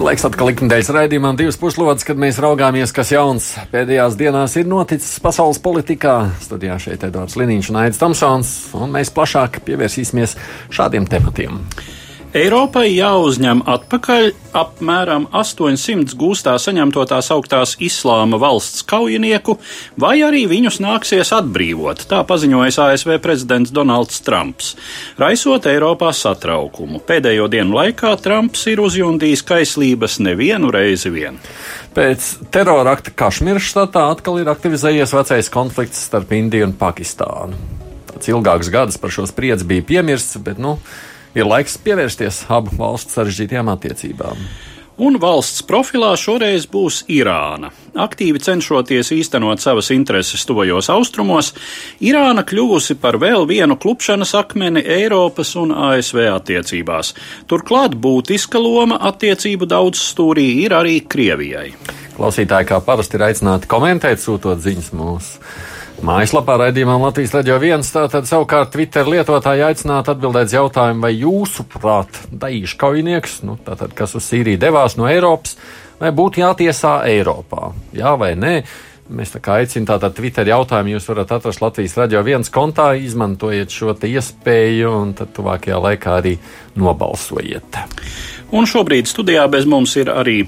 Ir laiks atkal likmedēļas raidījumam divas puslodes, kad mēs raugāmies, kas jauns pēdējās dienās ir noticis pasaules politikā. Studijā šeit Edvards Liniņš un Aits Tomsons, un mēs plašāk pievērsīsimies šādiem tematiem. Eiropai jāuzņem atpakaļ apmēram 800 gūstā saņemto tās augtās islāma valsts kaujinieku, vai arī viņus nāksies atbrīvot, tā paziņoja ASV prezidents Donalds Trumps, raisot Eiropā satraukumu. Pēdējo dienu laikā Trumps ir uzjundījis kaislības nevienu reizi vien. Pēc terora akta Kašmiras štatā atkal ir aktivizējies vecais konflikts starp Indiju un Pakistānu. Tāds ilgāks gads par šo spriedzi bija piemirsts, bet, nu, ir laiks pievērsties abu valstu sarežģītajām attiecībām. Un valsts profilā šoreiz būs Irāna. Aktīvi cenšoties īstenot savas intereses tuvajos austrumos, Irāna kļuvusi par vēl vienu klupšanas akmeni Eiropas un ASV attiecībās. Turklāt būtiska loma attiecību daudzstūrī ir arī Krievijai. Klausītāji kā parasti ir aicināti komentēt, sūtot ziņas mūsu Mājaslapā raidījumam Latvijas Radio 1. Tātad savukārt Twitter lietotāji aicinātu atbildēt jautājumu, vai jūsuprāt, Daīša kaujinieks, nu, tātad, kas uz Sīriju devās no Eiropas, vai būtu jātiesā Eiropā? Jā vai nē? Mēs tā kā aicinām tātad Twitter jautājumu, jūs varat atrast Latvijas radio viens kontā, izmantojiet šo iespēju un tad tuvākajā laikā arī nobalsojiet. Un šobrīd studijā bez mums ir arī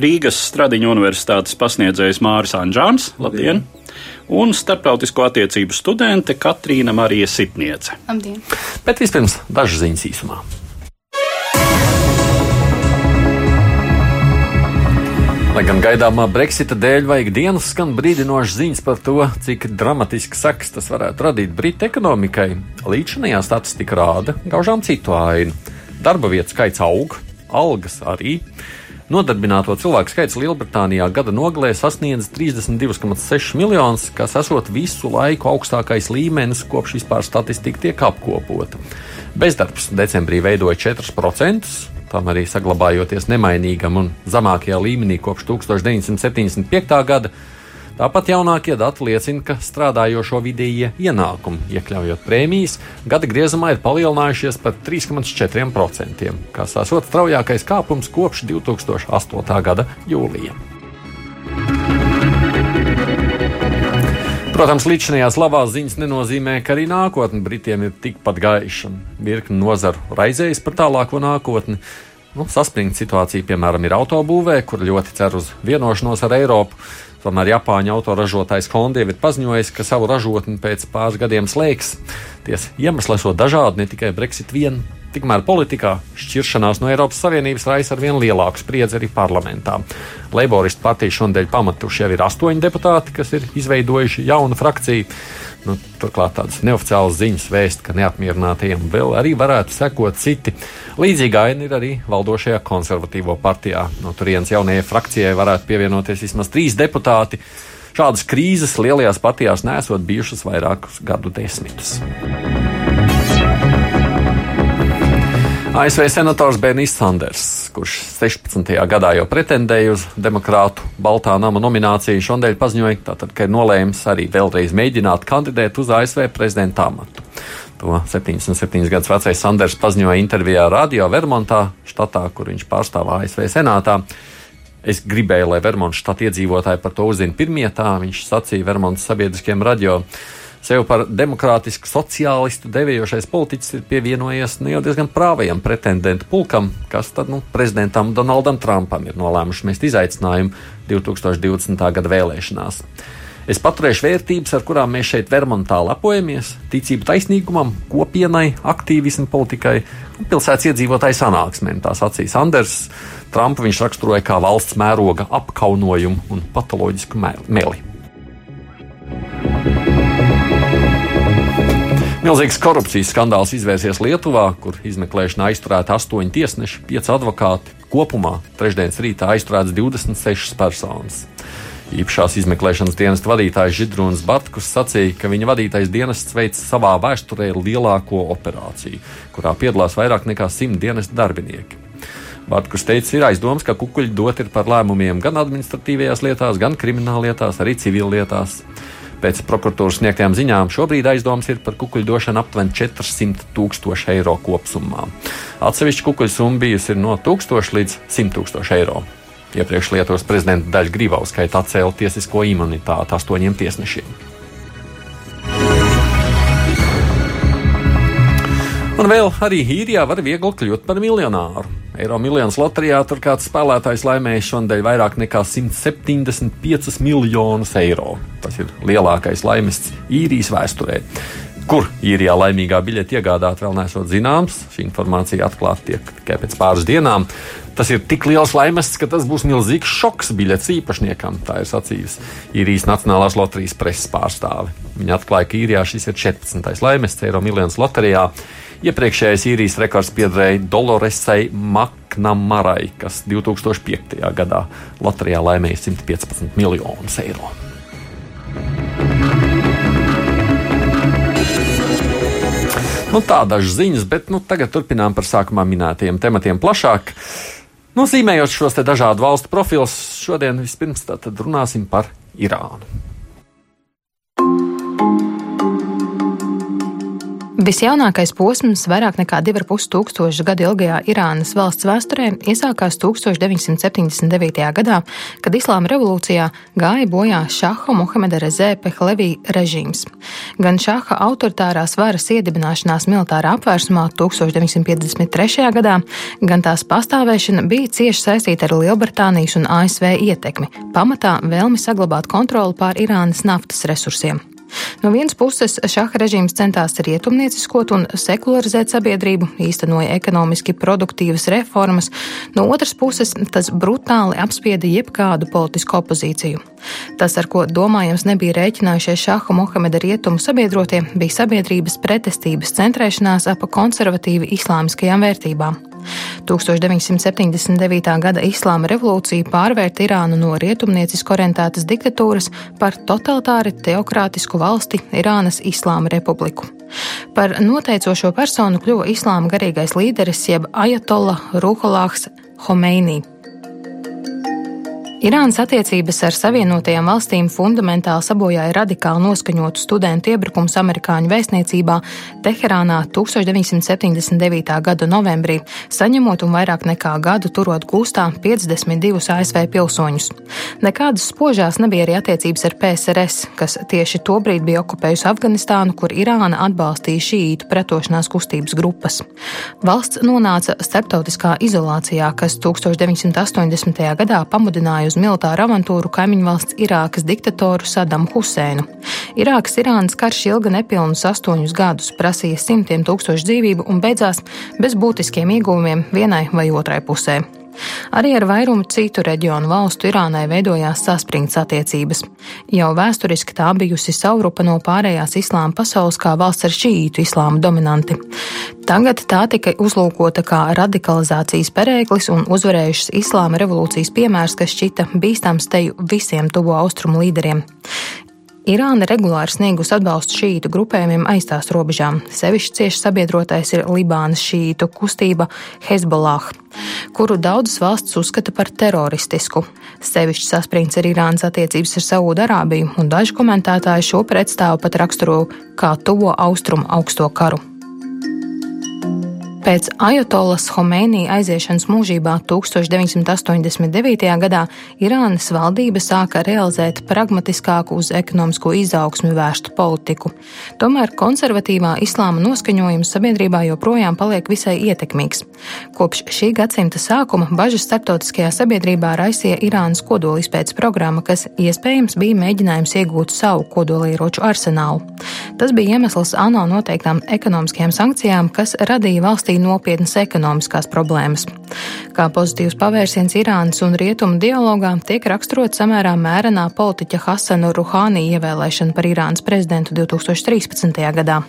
Rīgas Stradiņu universitātes pasniedzējs Māris Anģāns. Labdien! Labdien un starptautisko attiecību studente Katrīna Marija Sitniece. Labdien! Bet vispirms dažas ziņas īsumā. Lai gan gaidāmā Brexita dēļ vajag dienas skan brīdinošas ziņas par to, cik dramatiski seks tas varētu radīt Britu ekonomikai, līdzinājā statistika rāda gaužām citu ainu. Darba vietu skaits aug, algas arī. Nodarbināto cilvēku skaits Lielbritānijā gada nogalē sasniedz 32,6 miljonus, kas esot visu laiku augstākais līmenis, kopš vispār statistika tiek apkopota. Bezdarbs decembrī veidoja 4%, tam arī saglabājoties nemainīgam un zemākajā līmenī kopš 1975. gada. Tāpat jaunākie dati liecina, ka strādājošo vidējie ienākumi, iekļaujot prēmijas, gada griezumā ir palielinājušies par 3,4%, kas esot straujākais kāpums kopš 2008. gada jūlija. Protams, līdzinājās labās ziņas nenozīmē, ka arī nākotne Britiem ir tikpat gaiša. Virkni nozaru raizējas par tālāko nākotni. Nu, saspringta situācija, piemēram, ir autobūvē, kur ļoti cer uz vienošanos ar Eiropu. Tomēr Japāņu autoražotājs Honda jau ir paziņojis, ka savu ražotni pēc pāris gadiem slēgs. Ties iemesli esot dažādi, ne tikai Brexit vien. Tikmēr politikā šķiršanās no Eiropas Savienības raisa ar vien lielāku spriedzi arī parlamentā. Leiboristu partiju šodien pamatuši jau ir astoņi deputāti, kas ir izveidojuši jaunu frakciju. Nu, turklāt tādas neoficiālas ziņas vēst, ka neapmierinātajiem vēl arī varētu sekot citi. Līdzīga aina ir arī valdošajā konservatīvo partijā. No turienes jaunajai frakcijai varētu pievienoties vismaz trīs deputāti. Šādas krīzes lielajās partijās nesot bijušas vairākus gadu desmitus. ASV senators Bernijs Sanders, kurš 16. gadā jau pretendēja uz demokrātu Baltā nama nomināciju, šodien paziņoja, tātad, ka ir nolēmis arī vēlreiz mēģināt kandidēt uz ASV prezidenta amatu. To 77 gadus vecais Sanders paziņoja intervijā Radio Vermontā, štatā, kur viņš pārstāv ASV senātā. Es gribēju, lai Vermontas štata iedzīvotāji par to uzzina pirmie, tā viņš sacīja Vermontas sabiedriskiem radio. Sev par demokrātisku sociālistu devējošais politiķis ir pievienojies nu, jau diezgan prāvajam pretendentu pulkam, kas tad nu, prezidentam Donaldam Trumpam ir nolēmuši mest izaicinājumu 2020. gada vēlēšanās. Es paturēšu vērtības, ar kurām mēs šeit Vermontā lepojamies - ticību taisnīgumam, kopienai, aktīvismu politikai un pilsētas iedzīvotāju sanāksmēm. Tā sacīja Sanders. Trumpu viņš raksturoja kā valsts mēroga apkaunojumu un patoloģisku meli. Milzīgs korupcijas skandāls izvērsies Lietuvā, kur izmeklēšanā aizturēti astoņi tiesneši, pieci advokāti. Kopumā trešdienas rītā aizturēts 26 personas. Īpašās izmeklēšanas dienesta vadītājs Židrūns Bartkus sacīja, ka viņa vadītais dienests veic savā vēsturē lielāko operāciju, kurā piedalās vairāk nekā simt dienesta darbinieki. Bartkus teica, ir aizdoms, ka kukuļi dot ir par lēmumiem gan administratīvajās lietās, gan krimināllietās, arī civillietās. Pēc prokuratūras sniegtajām ziņām šobrīd aizdoms ir par kukuļu došanu aptuveni 400 tūkstoši eiro kopumā. Atsevišķa kukuļu summa bijusi no 1000 līdz 100 tūkstoši eiro. Iepriekš Lietuvas prezidenta Daļa Grībauskaita atcēla tiesisko imunitāti astoņiem tiesnešiem. Un vēl arī īrijā var viegli kļūt par miljonāru. Eiro miljonus loterijā tur kāds spēlētājs laimējis šonadēļ vairāk nekā 175 miljonus eiro. Tas ir lielākais laimests īrijas vēsturē. Kur īrijā laimīgā biļete iegādāt, vēl nesot zināms. Šī informācija atklāta tiek tikai pēc pāris dienām. Tas ir tik liels laimests, ka tas būs milzīgs šoks biļetes īpašniekam. Tā ir sacījusi īrijas Nacionālās loterijas preses pārstāve. Viņa atklāja, ka īrijā šis ir 14. laimests Eiro miljonus loterijā. Iepriekšējais īrijas rekords piederēja Doloresai Maknamarai, kas 2005. gadā loterijā laimēja 115 miljonus eiro. Nu, tā dažas ziņas, bet nu, tagad turpinām par sākumā minētajiem tematiem plašāk. Nozīmējot šos dažādu valstu profilus, šodien vispirms runāsim par Irānu. Visjaunākais posms, vairāk nekā 2,5 tūkstošu gadu ilgajā Irānas valsts vēsturē, iesākās 1979. gadā, kad Islāma revolūcijā gāja bojā Šaha Mohameda Rezē Pehlevī režīms. Gan Šaha autoritārās varas iedibināšanās militārā apvērsumā 1953. gadā, gan tās pastāvēšana bija cieši saistīta ar Lielbritānijas un ASV ietekmi, pamatā vēlmi saglabāt kontroli pār Irānas naftas resursiem. No vienas puses, šaha režīms centās rietumnieciskot un sekularizēt sabiedrību, īstenoja ekonomiski produktīvas reformas, no otras puses, tas brutāli apspieda jebkādu politisku opozīciju. Tas, ar ko domājams nebija rēķinājušies šaha Mohameda rietumu sabiedrotie, bija sabiedrības pretestības centrēšanās ap konservatīvi islāmiskajām vērtībām. 1979. gada Islāma revolūcija pārvērta Irānu no rietumniecisku orientētas diktatūras par totalitāri teokrātisku valsti Irānas Islāma republiku. Par noteicošo personu kļuva Islāma garīgais līderis jeb Ajatolla Ruholāhs Homeinī. Irānas attiecības ar Savienotajām valstīm fundamentāli sabojāja radikāli noskaņotu studentu iebrukums amerikāņu vēstniecībā Teherānā 1979. gada novembrī, saņemot un vairāk nekā gadu turot gūstā 52 ASV pilsoņus. Nekādas spožās nebija arī attiecības ar PSRS, kas tieši tobrīd bija okupējusi Afganistānu, kur Irāna atbalstīja šīītu pretošanās kustības grupas. Valsts nonāca starptautiskā izolācijā, kas 1980. gadā pamudināja uz militāru avantūru kaimiņu valsts Irākas diktatoru Sadamu Huseinu. Irākas-Irānas karš ilga nepilnus astoņus gadus, prasīja simtiem tūkstošu dzīvību un beidzās bez būtiskiem ieguvumiem vienai vai otrai pusē. Arī ar vairumu citu reģionu valstu Irānai veidojās saspringts attiecības. Jau vēsturiski tā bijusi savrupa no pārējās islāma pasaules kā valsts ar šīītu islāma dominanti. Tagad tā tika uzlūkota kā radikalizācijas perēklis un uzvarējušas islāma revolūcijas piemērs, kas šķita bīstams teju visiem tuvo austrumu līderiem. Irāna regulāri sniegus atbalstu šītu grupējumiem aiz tās robežām. Sevišķi cieši sabiedrotais ir Libānas šītu kustība Hezbollah, kuru daudzas valsts uzskata par teroristisku. Sevišķi saspringts ir Irānas attiecības ar Saūda-Arābiju, un daži komentētāji šo pretstāvu pat raksturo kā tuvo austrumu augsto karu. Pēc Ajatolas Homēnī aiziešanas mūžībā 1989. gadā Irānas valdība sāka realizēt pragmatiskāku uz ekonomisko izaugsmu vērstu politiku. Tomēr konservatīvā islāma noskaņojums sabiedrībā joprojām paliek visai ietekmīgs. Kopš šī gadsimta sākuma bažas starptautiskajā sabiedrībā raisīja Irānas kodolizpētes programma, kas iespējams bija mēģinājums iegūt savu kodolieroču arsenālu. Tas bija iemesls ANO noteiktām ekonomiskajām sankcijām, kas radīja valstī valstī nopietnas ekonomiskās problēmas. Kā pozitīvs pavērsiens Irānas un Rietumu dialogā tiek raksturot samērā mērenā politiķa Hasanu Ruhāni ievēlēšana par Irānas prezidentu 2013. gadā.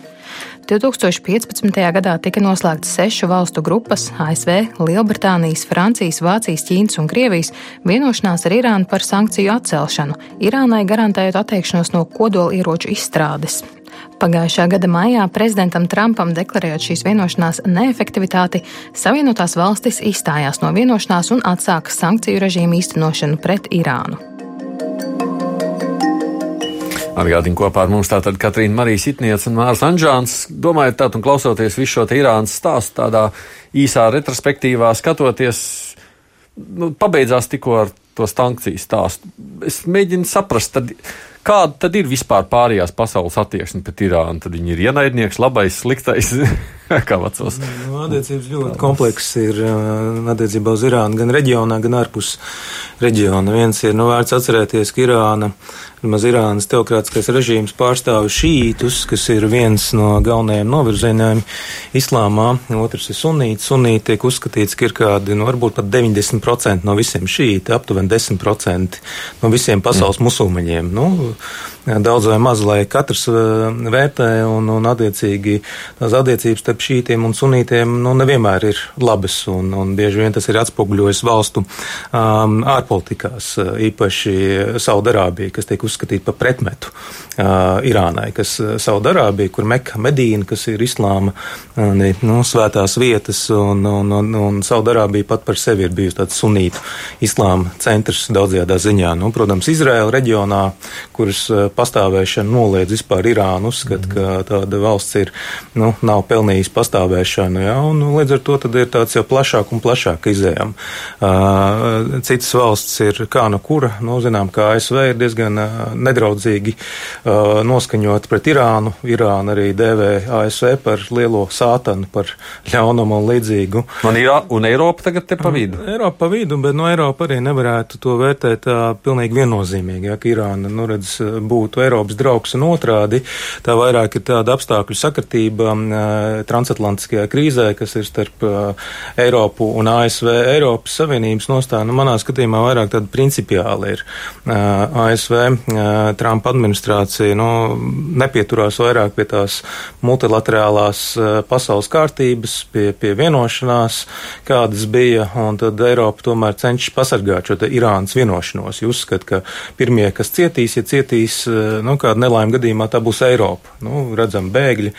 2015. gadā tika noslēgts sešu valstu grupas - ASV, Lielbritānijas, Francijas, Vācijas, Ķīnas un Krievijas - vienošanās ar Irānu par sankciju atcelšanu, Irānai garantējot atteikšanos no kodolieroču izstrādes. Pagājušā gada maijā prezidentam Trumpam deklarējot šīs vienošanās neefektivitāti, Savienotās valstis izstājās no vienošanās un atsāka sankciju režīmu īstenošanu pret Irānu. Atgādini kopā ar mums tātad Katrīna Marija Sitniece un Mārs Anžāns. Domājot tā un klausoties visu šo Irānas stāstu tādā īsā retrospektīvā skatoties, nu, pabeidzās tikko ar to sankciju stāstu. Es mēģinu saprast, tad, kāda tad ir vispār pārējās pasaules attieksme pret Irānu. Tad viņi ir ienaidnieks, labais, sliktais. kā vecos. Nu, attiecības ļoti komplekss ir attiecībā uz Irānu gan reģionā, gan ārpus reģiona. Viens ir, nu, vērts atcerēties, ka Irāna Maz Irānas teokrātiskais režīms pārstāv šītus, kas ir viens no galvenajiem novirzieniem islāmā, otrs ir sunīti. Sunīti tiek uzskatīts, ka ir kādi, nu, varbūt pat 90% no visiem šīti, aptuveni 10% no visiem pasaules mm. musulmaņiem. Nu, daudz vai maz, lai katrs vērtē, un, un attiecīgi tās attiecības starp šītiem un sunītiem nu, nevienmēr ir labas, un, un bieži vien tas ir atspoguļojis valstu um, ārpolitikās, īpaši Saudarābija, kas tiek uzskatīta par pretmetu uh, Irānai, kas Saudarābija, kur Meka, Medīna, kas ir islāma un, nu, svētās vietas, un, un, un, un Saudarābija pat par sevi ir bijusi tāds sunītu islāma centrs daudzajā ziņā. Nu, protams, Izraela reģionā, kuras pastāvēšana noliedz vispār Irānu, uzskata, ka tāda valsts ir, nu, nav pelnījusi pastāvēšanu, ja, un nu, līdz ar to ir tāds jau plašāk un plašāk izējām. Uh, citas valsts ir kā no kura, nu, zinām, kā ASV ir diezgan uh, nedraudzīgi uh, noskaņot pret Irānu. Irāna arī dēvē ASV par lielo sātanu, par ļaunumu un līdzīgu. Un, Irā, un Eiropa tagad te pa vidu? Eiropa pa vidu, bet no Eiropa arī nevarētu to vērtēt tā pilnīgi viennozīmīgi, ja, ka Irāna, nu, redz, būtu būtu Eiropas draugs un otrādi. Tā vairāk ir tāda apstākļu sakritība transatlantiskajā krīzē, kas ir starp Eiropu un ASV. Eiropas Savienības nostāja, nu, manā skatījumā, vairāk tāda principiāla ir. ASV Trumpa administrācija nu, nepieturās vairāk pie tās multilaterālās pasaules kārtības, pie, pie vienošanās, kādas bija, un tad Eiropa tomēr cenšas pasargāt šo Irānas vienošanos. Jūs uzskatāt, ka pirmie, kas cietīs, ja cietīs nu, kāda nelaime gadījumā tā būs Eiropa. Nu, redzam, bēgļi,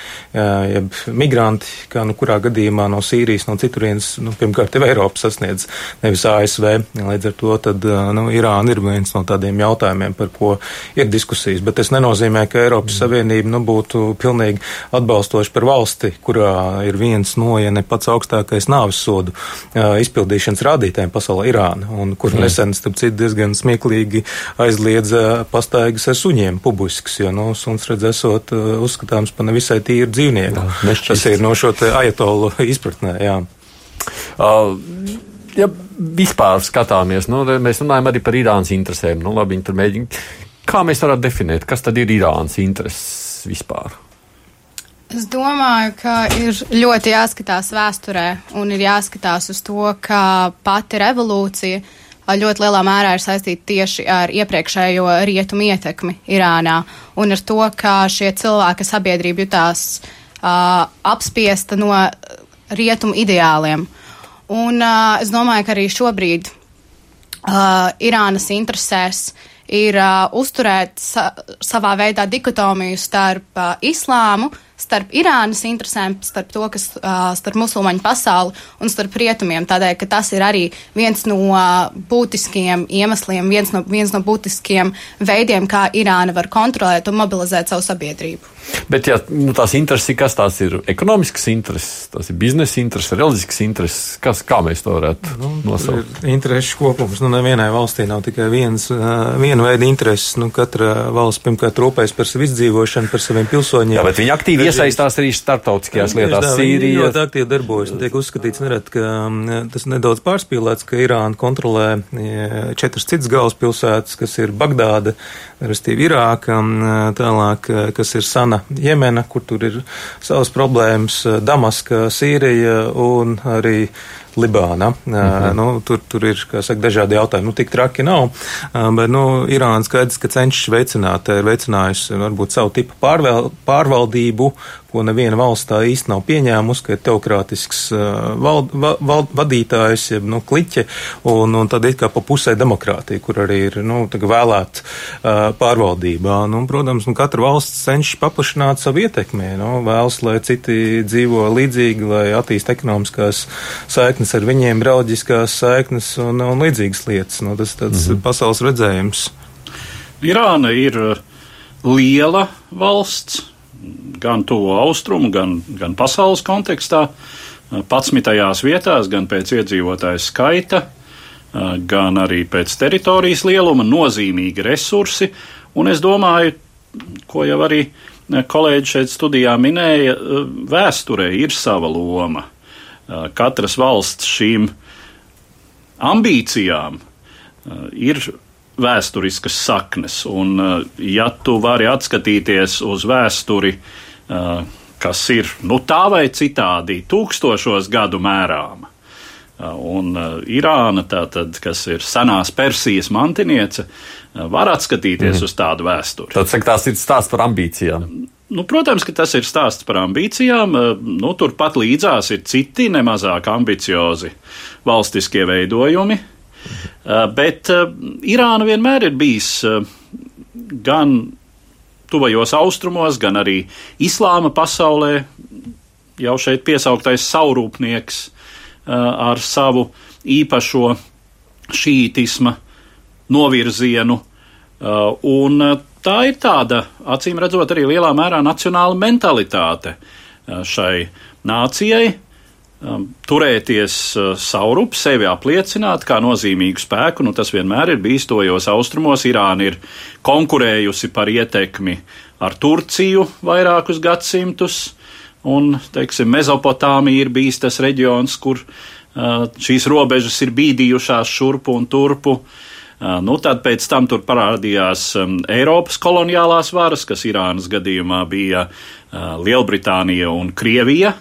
jeb migranti, kā nu kurā gadījumā no Sīrijas, no citurienes, nu, pirmkārt, jau Eiropa sasniedz, nevis ASV. Līdz ar to tad, nu, Irāna ir viens no tādiem jautājumiem, par ko ir diskusijas, bet tas nenozīmē, ka Eiropas mm. Savienība, nu, būtu pilnīgi atbalstoši par valsti, kurā ir viens no, ja ne pats augstākais nāvis sodu izpildīšanas rādītājiem pasaulē Irāna, un kur nesen, starp citu, diezgan smieklīgi aizliedza pastaigas ar suņiem suņiem publisks, jo nu, suns redz esot uh, uzskatāms par nevisai tīru dzīvnieku. Jā, Tas ir no šo te ajatolu izpratnē, jā. Uh, ja vispār skatāmies, nu, mēs runājam arī par Irānas interesēm. Nu, labi, tur mēģina. Kā mēs varētu definēt, kas tad ir Irānas intereses vispār? Es domāju, ka ir ļoti jāskatās vēsturē un ir jāskatās uz to, ka pati revolūcija uh, ļoti lielā mērā ir saistīta tieši ar iepriekšējo rietumu ietekmi Irānā un ar to, kā šie cilvēki sabiedrība jutās uh, apspiesta no rietumu ideāliem. Un uh, es domāju, ka arī šobrīd uh, Irānas interesēs ir uh, uzturēt sa savā veidā dikotomiju starp uh, islāmu, starp Irānas interesēm, starp to, kas starp musulmaņu pasauli un starp rietumiem. Tādēļ, ka tas ir arī viens no būtiskiem iemesliem, viens no, viens no būtiskiem veidiem, kā Irāna var kontrolēt un mobilizēt savu sabiedrību. Bet, ja nu, tās intereses ir kas tās ir ekonomiskas intereses, tās ir biznesa intereses, reliģiskas intereses, kas, kā mēs to varētu nu, nosaukt? Interešu kopums. Nu, nevienai valstī nav tikai viens, viena veida intereses. Nu, katra valsts pirmkārt rūpējas par savu izdzīvošanu, par saviem pilsoņiem. Jā, bet viņi aktīvi iesaistās arī starptautiskajās lietās. Sīrija ļoti aktīvi darbojas. Tiek uzskatīts nerad, ka mm, tas nedaudz pārspīlēts, ka Irāna kontrolē četras citas galvaspilsētas, kas ir Bagdāda, restīvi Irāka, mm, tālāk, kas ir Sana Jemena, kur tur ir savas problēmas, Damaska, Sīrija un arī Libāna. Mm -hmm. nu, tur, tur ir saka, dažādi jautājumi. Nu, tik traki nav, bet nu, Irāna skaidrs, ka cenšas veicināt, ir veicinājusi varbūt savu tipu pārval, pārvaldību, ko neviena valsts tā īsti nav pieņēmusi, ka ir teokrātisks val, val, vadītājs, jeb nu, kliķe, un, un tad it kā pa pusē demokrātija, kur arī ir nu, vēlēta pārvaldībā. Nu, protams, nu, katra valsts cenšas paplašināt savu ietekmi, nu, vēlas, lai citi dzīvo līdzīgi, lai attīst ekonomiskās saiknes ar viņiem, draugiskās saiknes un, un līdzīgas lietas. Nu, tas ir tāds mm -hmm. pasaules redzējums. Irāna ir liela valsts, gan tuvo austrumu, gan, gan pasaules kontekstā, patsmitajās vietās, gan pēc iedzīvotāju skaita, gan arī pēc teritorijas lieluma, nozīmīgi resursi. Un es domāju, ko jau arī kolēģi šeit studijā minēja, vēsturē ir sava loma. Katras valsts šīm ambīcijām ir vēsturiskas saknes. Un, eh, ja tu vari atskatīties uz vēsturi, eh, kas ir nu, tā vai citādi tūkstošos gadu mērāma, eh, un Irāna, tātad, kas ir senās Persijas mantiniece, var atskatīties mm. uz tādu vēsturi. Tad saka, tās ir stāsts par ambīcijām. Nu, protams, ka tas ir stāsts par ambīcijām. Nu, Turpat līdzās ir citi nemazāk ambiciozi valstiskie veidojumi, Uh, bet uh, Irāna vienmēr ir bijis gan tuvajos austrumos, gan arī islāma pasaulē jau šeit piesauktais saurūpnieks ar savu īpašo šītisma novirzienu. Un tā ir tāda, acīm redzot, arī lielā mērā nacionāla mentalitāte šai nācijai, Um, turēties uh, saurup, sevi apliecināt kā nozīmīgu spēku. Nu, tas vienmēr ir bijis tojos austrumos. Irāna ir konkurējusi par ietekmi ar Turciju vairākus gadsimtus, un, teiksim, Mezopotāmija ir bijis tas reģions, kur uh, šīs robežas ir bīdījušās šurpu un turpu. Uh, nu, tad pēc tam tur parādījās um, Eiropas koloniālās varas, kas Irānas gadījumā bija Lielbritānija un Krievija.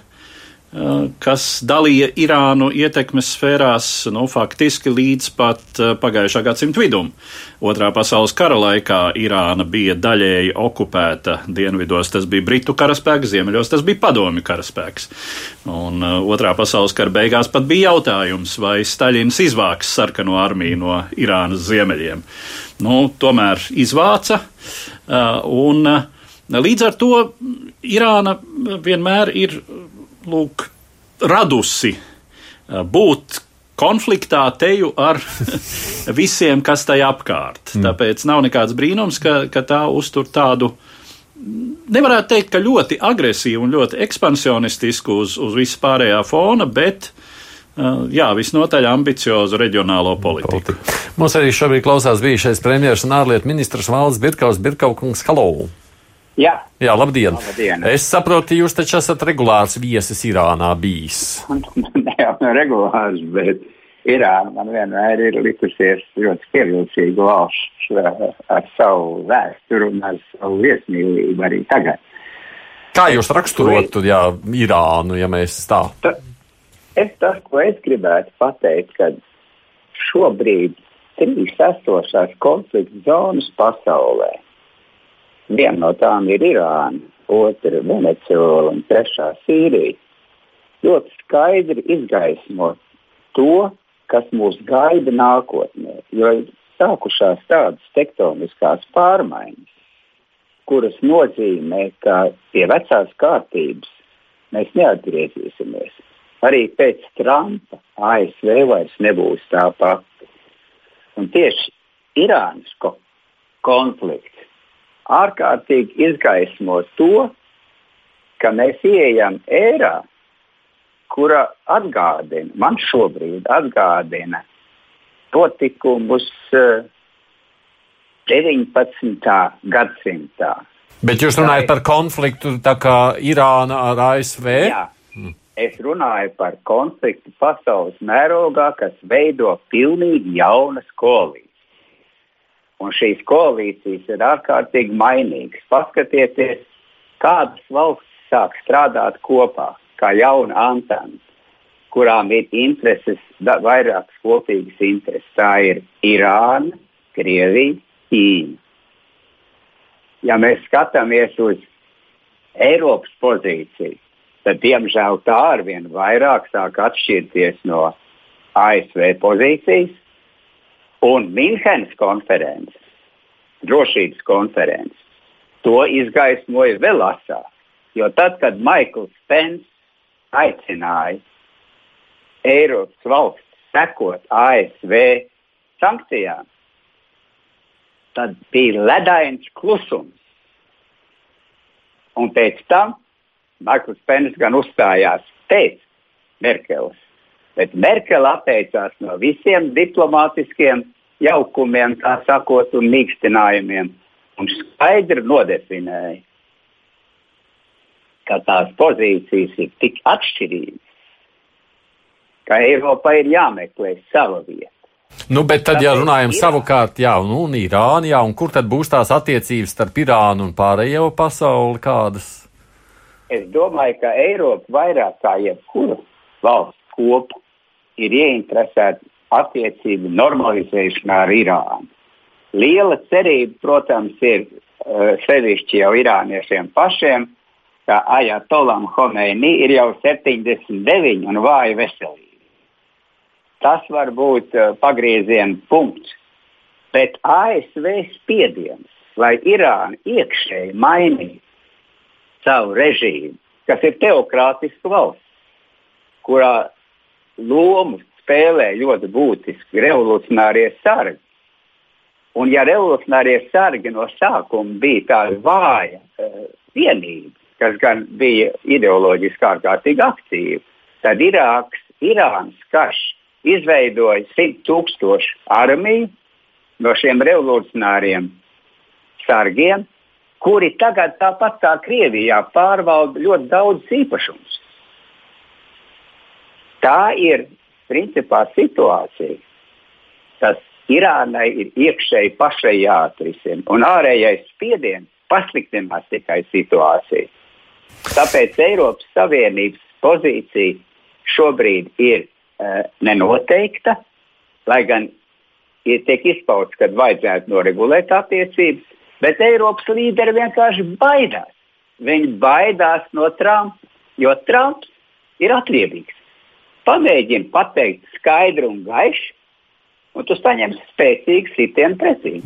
Eh, kas dalīja Irānu ietekmes sfērās nu, faktiski līdz pat eh, pagājušā gadsimta vidum. Otrā pasaules kara laikā Irāna bija daļēji okupēta. Dienvidos tas bija Britu karaspēks, ziemeļos tas bija Padomju karaspēks. Un uh, otrā pasaules kara beigās pat bija jautājums, vai Staļins izvāks sarkano armiju no Irānas ziemeļiem. Nu, tomēr izvāca. Uh, un, līdz ar to Irāna vienmēr ir lūk, radusi būt konfliktā teju ar visiem, kas tai apkārt. Mm. Tāpēc nav nekāds brīnums, ka, ka tā uztur tādu. Nevarētu teikt, ka ļoti agresīvu un ļoti ekspansionistisku uz, uz vispārējā fona, bet jā, visnotaļ ambiciozu reģionālo politiku. Politika. Mums arī šobrīd klausās bijušais premjerministrs un ārlietu ministrs Valdis Birkaus Birkaukungs Halau. Jā. Jā, labdien. labdien. Es saprotu, jūs taču esat regulārs viesis Irānā bijis. ne jau no regulārs, bet Irāna man vienmēr ir likusies ļoti pievilcīga valsts eh, ar savu vēsturu un ar savu viesmīlību arī tagad. Kā jūs raksturotu jā, Irānu, ja mēs tā? Ta, es tas, ko es gribētu pateikt, ka šobrīd trīs esošās konflikta zonas pasaulē Viena no tām ir Irāna, otra - Venecuāla un trešā - Sīrija. Ļoti skaidri izgaismo to, kas mūs gaida nākotnē, jo ir sākušās tādas tektoniskās pārmaiņas, kuras nozīmē, ka pie vecās kārtības mēs neatgriezīsimies. Arī pēc Trumpa ASV vairs nebūs tā pati. Un tieši Irānas konflikts ārkārtīgi izgaismo to, ka mēs ieejam ērā, kura atgādina, man šobrīd atgādina notikumus 19. gadsimtā, Bet jūs runājat par konfliktu tā kā Irāna ar ASV? Jā. Es runāju par konfliktu pasaules mērogā, kas veido pilnīgi jaunas koalīcijas. Un šīs koalīcijas ir ārkārtīgi mainīgas. Paskatieties, kādas valsts sāk strādāt kopā, kā jauna antena, kurām ir intereses, da, vairākas kopīgas intereses. Tā ir Irāna, Krievija, Ķīna. Ja mēs skatāmies uz Eiropas pozīciju, tad diemžēl tā arvien vairāk sāk atšķirties no ASV pozīcijas un Minhenes konferences, drošības konferences. To izgaismoja vēl asāk. Jo tad, kad Maikls Pence aicināja Eiropas valsts sekot ASV sankcijām, tad bija ledains klusums. Un pēc tam Maikls Pence gan uzstājās pēc Merkeles, bet Merkele atteicās no visiem diplomātiskiem jaukumiem, tā sakot, un mīkstinājumiem, un skaidri nodefinēja, ka tās pozīcijas ir tik atšķirīgas, ka Eiropai ir jāmeklē sava vieta. Nu, bet tad, ja runājam Irāna. savukārt, jā, nu, un Irāna, jā, un kur tad būs tās attiecības starp Irānu un pārējo pasauli kādas? Es domāju, ka Eiropa vairāk kā jebkura valsts kopa ir ieinteresēta attiecību normalizēšanā ar Irānu. Liela cerība, protams, ir uh, sevišķi jau irāniešiem pašiem, ka Ajatolam Homeini ir jau 79 un vāja veselība. Tas var būt uh, pagrieziena punkts. Bet ASV spiediens, lai Irāna iekšēji mainītu savu režīmu, kas ir teokrātiska valsts, kurā lomu spēlē ļoti būtiski revolucionārie sargi. Un ja revolucionārie sargi no sākuma bija tāda vāja uh, vienība, kas gan bija ideoloģiski ārkārtīgi aktīva, tad Irāks, Irānas karš izveidoja 100 tūkstošu armiju no šiem revolucionāriem sargiem, kuri tagad tāpat kā Krievijā pārvalda ļoti daudz īpašumus. Tā ir principā situācija. Tas Irānai ir iekšēji pašai jāatrisina, un ārējais spiediens pasliktinās tikai situāciju. Tāpēc Eiropas Savienības pozīcija šobrīd ir uh, nenoteikta, lai gan ir tiek izpausts, ka vajadzētu noregulēt attiecības, bet Eiropas līderi vienkārši baidās. Viņi baidās no Trumpa, jo Trumps ir atriebīgs. Pamēģini pateikt skaidru un gaišu, un tu saņemsi spēcīgu sitienu pretī.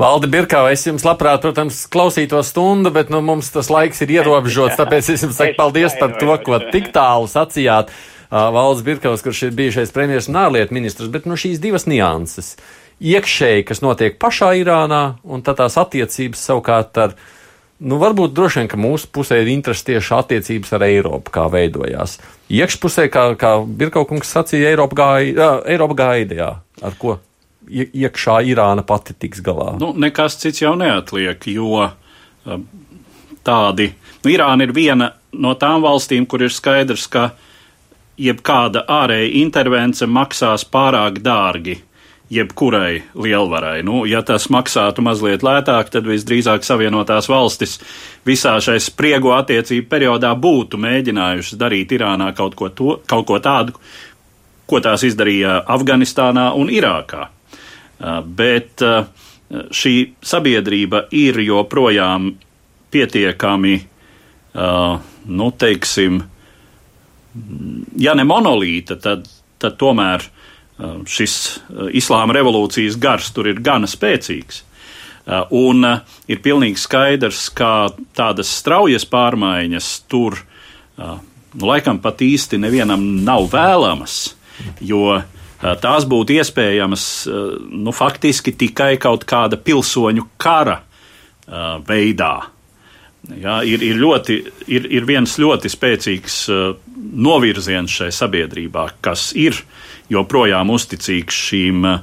Valdi Birkā, es jums labprāt, protams, klausītos stundu, bet nu, mums tas laiks ir ierobežots, tāpēc es jums saku paldies par to, ko tik tālu sacījāt. Valds Birkaus, kurš ir bijušais premjerministrs un ārlietu ministrs, bet nu, šīs divas nianses. Iekšēji, kas notiek pašā Irānā, un tad tās attiecības savukārt ar, nu, varbūt droši vien, ka mūsu pusē ir interesi tieši attiecības ar Eiropu, kā veidojās. Iekšpusē, kā, kā Birkaukungs sacīja, Eiropa gaida, Eiropa gaida, jā, ar ko iekšā Irāna pati tiks galā. Nu, nekas cits jau neatliek, jo tādi, nu, Irāna ir viena no tām valstīm, kur ir skaidrs, ka jebkāda ārēja intervence maksās pārāk dārgi jebkurai lielvarai. Nu, ja tas maksātu mazliet lētāk, tad visdrīzāk Savienotās valstis visā šai spriego attiecību periodā būtu mēģinājušas darīt Irānā kaut ko, to, kaut ko tādu, ko tās izdarīja Afganistānā un Irākā. Uh, bet uh, šī sabiedrība ir joprojām pietiekami, uh, nu, teiksim, ja ne monolīta, tad, tad tomēr šis uh, islāma revolūcijas gars tur ir gana spēcīgs. Uh, un ir pilnīgi skaidrs, ka tādas straujas pārmaiņas tur, nu, laikam pat īsti nevienam nav vēlamas, jo tās būtu iespējamas, nu, faktiski tikai kaut kāda pilsoņu kara veidā. Jā, ir, ir, ļoti, ir, ir viens ļoti spēcīgs uh, novirziens šai sabiedrībā, kas ir joprojām uzticīgs šīm uh,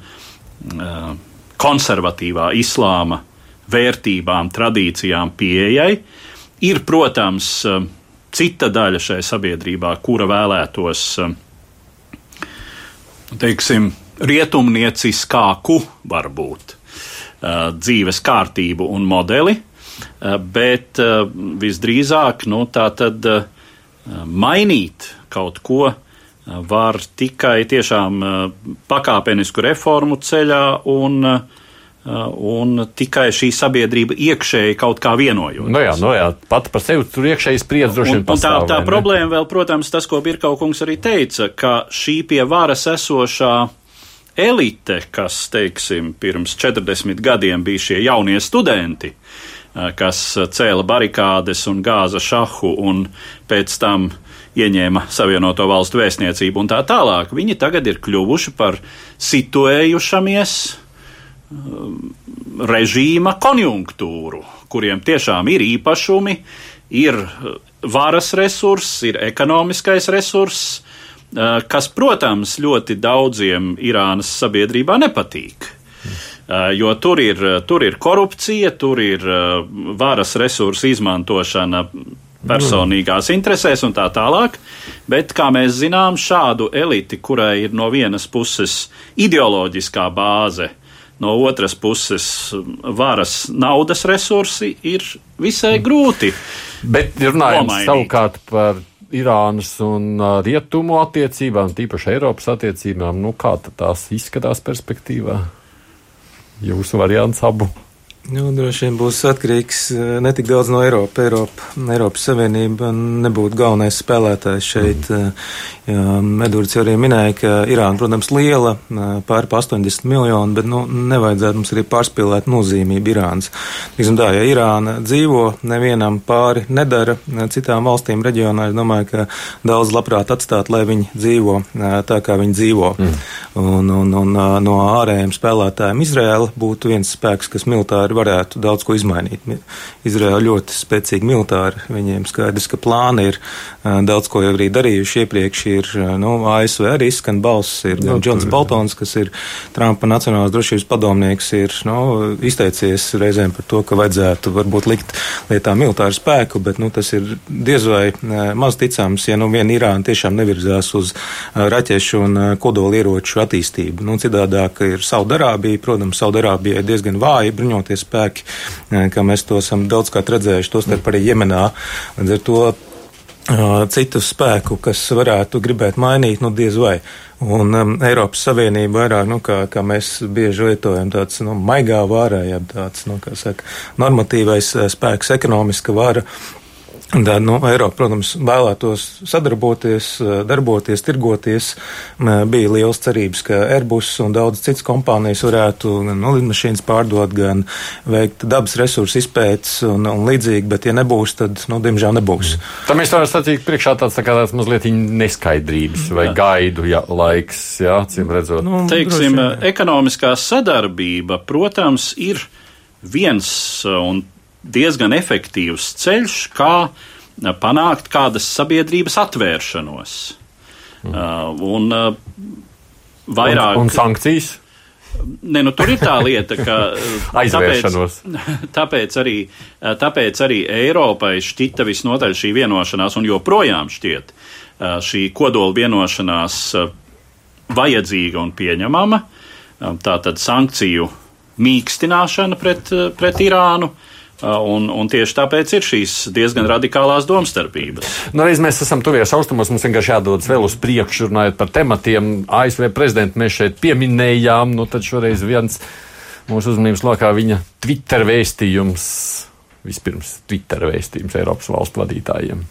konservatīvā islāma vērtībām, tradīcijām pieejai. Ir, protams, cita daļa šai sabiedrībā, kura vēlētos, teiksim, rietumnieciskāku, varbūt, dzīves kārtību un modeli, bet visdrīzāk, nu, tā tad mainīt kaut ko var tikai tiešām pakāpenisku reformu ceļā un uh, un tikai šī sabiedrība iekšēji kaut kā vienojoties. Nu jā, nu jā, pat par sevi tur iekšēji spriedz droši vien pastāv. Un tā, tā problēma vēl, protams, tas, ko Birkau kungs arī teica, ka šī pie varas esošā elite, kas, teiksim, pirms 40 gadiem bija šie jaunie studenti, kas cēla barikādes un gāza šahu un pēc tam ieņēma Savienoto Valstu vēstniecību un tā tālāk. Viņi tagad ir kļuvuši par situējušamies Um, režīma konjunktūru, kuriem tiešām ir īpašumi, ir uh, varas resurss, ir ekonomiskais resurss, uh, kas, protams, ļoti daudziem Irānas sabiedrībā nepatīk. Uh, jo tur ir, tur ir korupcija, tur ir varas resursu izmantošana personīgās interesēs un tā tālāk. Bet, kā mēs zinām, šādu eliti, kurai ir no vienas puses ideoloģiskā bāze, no otras puses varas naudas resursi ir visai grūti. Bet runājot savukārt par Irānas un Rietumu attiecībām, tīpaši Eiropas attiecībām, nu kā tās izskatās perspektīvā? Jūsu variants abu. Nu, droši vien būs atkarīgs eh, ne tik daudz no Eiropas. Eiropa, Eiropas Savienība nebūtu galvenais spēlētājs šeit. Mm. Edvards arī minēja, ka Irāna, protams, liela, eh, pāri pa 80 miljonu, bet nu, nevajadzētu mums arī pārspīlēt nozīmību Irānas. Tiksim tā, ja Irāna dzīvo, nevienam pāri nedara citām valstīm reģionā, es domāju, ka daudz labprāt atstāt, lai viņi dzīvo tā, kā viņi dzīvo. Mm. Un, un, un no ārējiem spēlētājiem Izraela būtu viens spēks, kas militāri militāri varētu daudz ko izmainīt. Izraela ļoti spēcīgi militāri, viņiem skaidrs, ka plāni ir daudz ko jau arī darījuši iepriekš. Ir nu, ASV arī skan balss, ir gan Džons Boltons, kas ir Trumpa Nacionālās drošības padomnieks, ir nu, izteicies reizēm par to, ka vajadzētu varbūt likt lietā militāru spēku, bet nu, tas ir diez vai maz ticams, ja nu vien Irāna tiešām nevirzās uz raķešu un kodolieroču attīstību. Nu, citādāk ir Saudarābija, protams, Saudarābija ir diezgan vāja bruņoties spēki, kā mēs to esam daudzkārt redzējuši, tostarp arī Jemenā. Līdz ar to citu spēku, kas varētu gribēt mainīt, nu diez vai. Un um, Eiropas Savienība vairāk, nu, kā, kā mēs bieži lietojam, tāds, nu, maigā vārā, jeb tāds, nu, kā saka, normatīvais spēks, ekonomiska vara, Tad, nu, Eiropa, protams, vēlētos sadarboties, darboties, tirgoties. Bija liels cerības, ka Airbus un daudz citas kompānijas varētu gan nu, lidmašīnas pārdot, gan veikt dabas resursu izpētes un, un līdzīgi, bet, ja nebūs, tad, nu, diemžēl nebūs. Mm. Tam mēs varam sacīt priekšā tāds tā kā tāds mazliet neskaidrības vai jā. gaidu ja, laiks, jā, cim redzot. Nu, Teiksim, droši, ekonomiskā sadarbība, protams, ir viens un diezgan efektīvs ceļš, kā panākt kādas sabiedrības atvēršanos. Mm. Uh, un uh, vairāk. Un, un sankcijas? Ne, nu, tur ir tā lieta, ka aizvēršanos. Tāpēc, tāpēc, arī, tāpēc arī Eiropai šķita visnotaļ šī vienošanās, un joprojām šķiet šī kodola vienošanās vajadzīga un pieņemama. Tātad sankciju mīkstināšana pret, pret Irānu, uh, un, un tieši tāpēc ir šīs diezgan radikālās domstarpības. Nu, reiz mēs esam tuvies austrumos, mums vienkārši jādodas vēl uz priekšu, runājot par tematiem. ASV prezidentu mēs šeit pieminējām, nu tad šoreiz viens mūsu uzmanības lokā viņa Twitter vēstījums, vispirms Twitter vēstījums Eiropas valstu vadītājiem.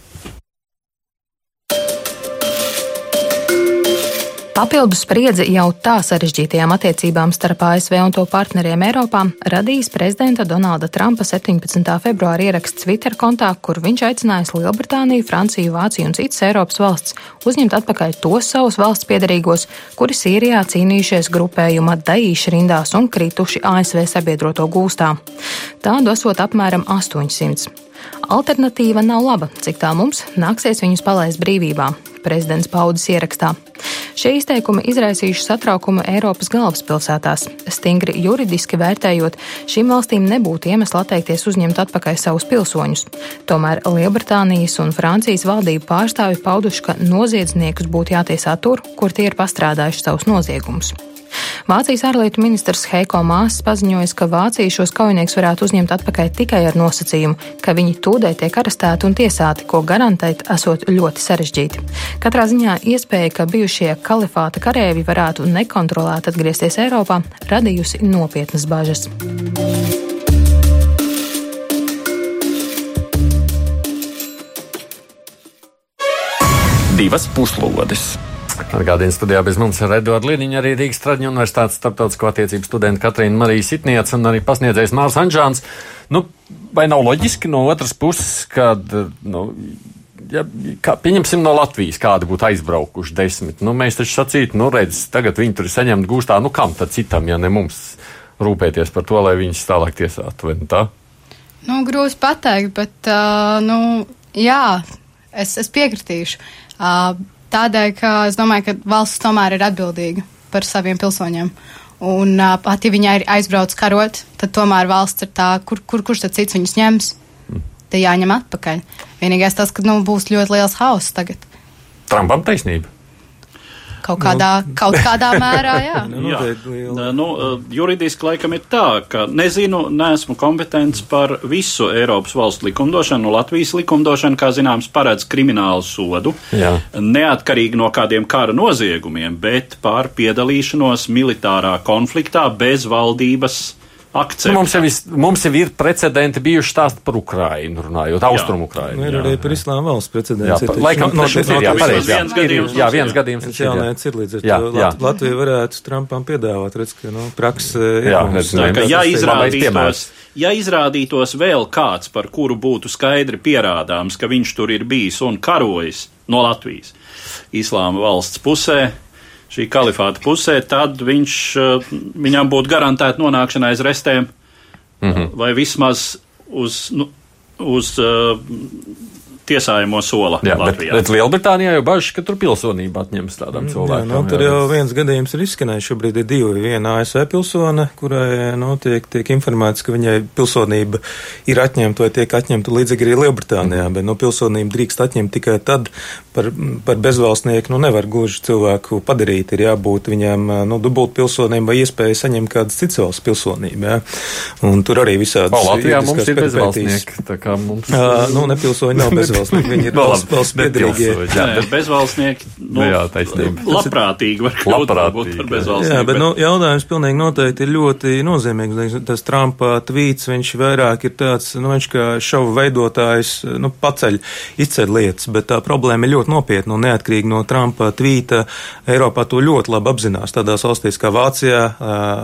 Papildus spriedzi jau tā sarežģītajām attiecībām starp ASV un to partneriem Eiropā radījis prezidenta Donalda Trumpa 17. februāra ieraksts Twitter kontā, kur viņš aicinājis Lielbritāniju, Franciju, Vāciju un citas Eiropas valsts uzņemt atpakaļ tos savus valsts piedarīgos, kuri Sīrijā cīnījušies grupējuma Daīša rindās un krituši ASV sabiedroto gūstā. Tādu esot apmēram 800. Alternatīva nav laba, cik tā mums nāksies viņus palaist brīvībā prezidents paudis ierakstā. Šie izteikumi izraisījuši satraukumu Eiropas galvaspilsētās. Stingri juridiski vērtējot, šīm valstīm nebūtu iemesla atteikties uzņemt atpakaļ savus pilsoņus. Tomēr Lielbritānijas un Francijas valdību pārstāvi pauduši, ka noziedzniekus būtu jātiesā tur, kur tie ir pastrādājuši savus noziegumus. Vācijas ārlietu ministrs Heiko Māsas paziņoja, ka Vācija šos kaujiniekus varētu uzņemt atpakaļ tikai ar nosacījumu, ka viņi tūdē tiek arestēti un tiesāti, ko garantēt esot ļoti sarežģīti. Katrā ziņā iespēja, ka bijušie kalifāta karēvi varētu nekontrolēti atgriezties Eiropā, radījusi nopietnas bažas. Divas puslodes! Atgādījums studijā bez mums ir Edvards Liniņš, arī Rīgas Traģiņu universitātes starptautisko attiecību studenta Katrīna Marija Sitniec un arī pasniedzējs Mārs Anžāns. Nu, vai nav loģiski no otras puses, kad, nu, ja, kā, pieņemsim no Latvijas, kādi būtu aizbraukuši desmit, nu, mēs taču sacītu, nu, redz, tagad viņi tur ir saņemti gūstā, nu, kam tad citam, ja ne mums rūpēties par to, lai viņus tālāk tiesātu, vai ne tā? Nu, grūti pateikt, bet, uh, nu, jā, es, es piekritīšu. Uh, Tādēļ, ka es domāju, ka valsts tomēr ir atbildīga par saviem pilsoņiem. Un pat ja viņi ir aizbrauc karot, tad tomēr valsts ir tā, kur, kur, kurš tad cits viņus ņems. Te jāņem atpakaļ. Vienīgais tas, ka nu, būs ļoti liels hauss tagad. Trumpam taisnība. Kaut kādā, nu. kaut kādā mērā, jā. jā. Nu, juridiski laikam ir tā, ka nezinu, neesmu kompetents par visu Eiropas valstu likumdošanu. Nu, Latvijas likumdošana, kā zināms, paredz kriminālu sodu, jā. neatkarīgi no kādiem kara noziegumiem, bet par piedalīšanos militārā konfliktā bez valdības akceptē. Nu, mums, jau vis, mums jau ir precedenti bijuši stāsti par Ukrainu, runājot, austrumu Ukrainu. Nu, ir jā. arī par islāma valsts precedents. Jā, pa, laikam, no, no, no, jā, pareizi, jā, viens gadījums. Jā, viens gadījums. Tas jaunēts ir līdz ar jā, to. Jā. Latvija varētu Trumpam piedāvāt, redz, ka, nu, praksa ir. Jā, redz, tā, ka, ja izrādītos, ja izrādītos vēl kāds, par kuru būtu skaidri pierādāms, ka viņš tur ir bijis un karojis no Latvijas islāma valsts pusē, šī kalifāta pusē, tad viņš, eh, viņam būtu garantēta nonākšana aiz restēm mm -hmm. vai vismaz uz, nu, uz uh, tiesājamo sola. Jā, Latvijā. bet, bet Lielbritānijā jau bažas, ka tur pilsonība atņems tādam cilvēkam. Jā, nu, tur jau viens gadījums ir izskanējis. Šobrīd ir divi. Viena ASV pilsone, kurai nu, tiek, tiek informēts, ka viņai pilsonība ir atņemta vai tiek atņemta līdzīgi arī Lielbritānijā. Mm. Bet nu, pilsonību drīkst atņemt tikai tad, par, par bezvalstnieku nu, nevar gluži cilvēku padarīt. Ir jābūt viņam nu, dubult pilsonībai vai iespēja saņemt kādas citas valsts pilsonību. Jā. Un tur arī visādi. Latvijā mums ir bezvalstnieki. Tā kā mums. Uh, nu, nepilsoņi nav bezvalstnieki bezvalstnieki. Viņi ir valsts, piedrīgie. Jā, bet bezvalstnieki, nu, jā, taisnība. Labprātīgi var kļūt par bezvalstnieku. Jā, bet, bet... Nu, jautājums pilnīgi noteikti ir ļoti nozīmīgs. Tas Trumpa tvīts, viņš vairāk ir tāds, nu, viņš kā šovu veidotājs, nu, paceļ, izceļ lietas, bet tā problēma ir ļoti nopietna un neatkarīgi no Trumpa tvīta. Eiropā to ļoti labi apzinās tādās valstīs kā Vācijā,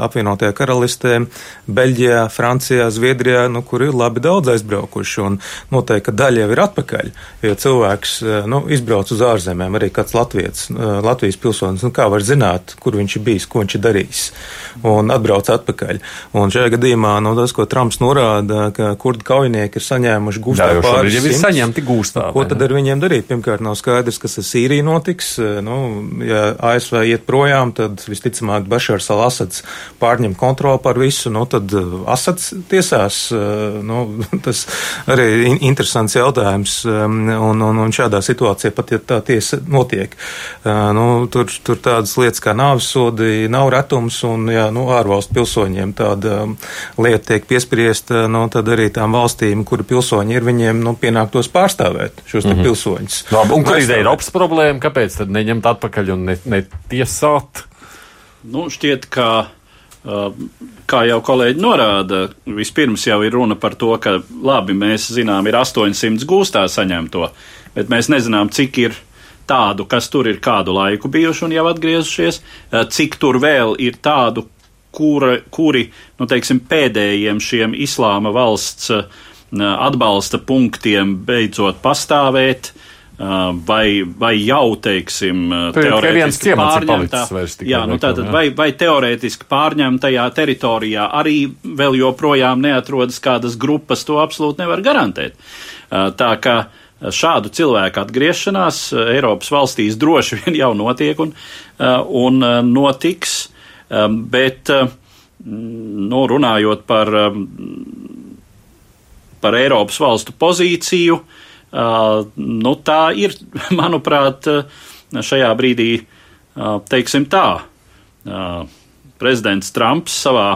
apvienotajā karalistē, Beļģijā, Francijā, Zviedrijā, nu, kur ir labi daudz aizbraukuši un noteikti, ka daļa jau ir atpakaļ atpakaļ. Ja cilvēks eh, nu, izbrauc uz ārzemēm, arī kāds Latvijas, eh, Latvijas pilsonis, nu, kā var zināt, kur viņš ir bijis, ko viņš ir darījis, un atbrauc atpakaļ. Un šajā gadījumā nu, tas, ko Trumps norāda, ka kurdi kaujinieki ir saņēmuši gūstā pāris simts, ir saņemti gūstā. Ko tad ar viņiem darīt? Pirmkārt, nav skaidrs, kas ar Sīriju notiks. Eh, nu, ja ASV iet projām, tad visticamāk Bašars al-Asads pārņem kontroli par visu, nu, tad Asads tiesās. Nu, tas arī interesants jautājums. Um, un, un, un šādā situācijā pat, ja tā tiesa notiek, uh, nu, tur, tur tādas lietas kā nāvsodi nav retums, un, jā, nu, ārvalstu pilsoņiem tāda um, lieta tiek piespriesta, nu, tad arī tām valstīm, kuru pilsoņi ir, viņiem, nu, pienāktos pārstāvēt šos mm -hmm. pilsoņus. Labi, un kur ir Eiropas problēma? Kāpēc tad neņemt atpakaļ un netiesāt? Ne nu, šķiet, ka Uh, kā jau kolēģi norāda, vispirms jau ir runa par to, ka labi, mēs zinām, ir 800 gūstā saņemto, bet mēs nezinām, cik ir tādu, kas tur ir kādu laiku bijuši un jau atgriezušies, cik tur vēl ir tādu, kura, kuri, nu, teiksim, pēdējiem šiem islāma valsts atbalsta punktiem beidzot pastāvēt, vai, vai jau, teiksim, teorētiski pārņemtā, jā, nu tātad, vai, vai teorētiski pārņemtajā teritorijā arī vēl joprojām neatrodas kādas grupas, to absolūti nevar garantēt. Tā kā šādu cilvēku atgriešanās Eiropas valstīs droši vien jau notiek un, un notiks, bet, nu, runājot par, par Eiropas valstu pozīciju, nu, tā ir, manuprāt, šajā brīdī, teiksim tā, prezidents Trumps savā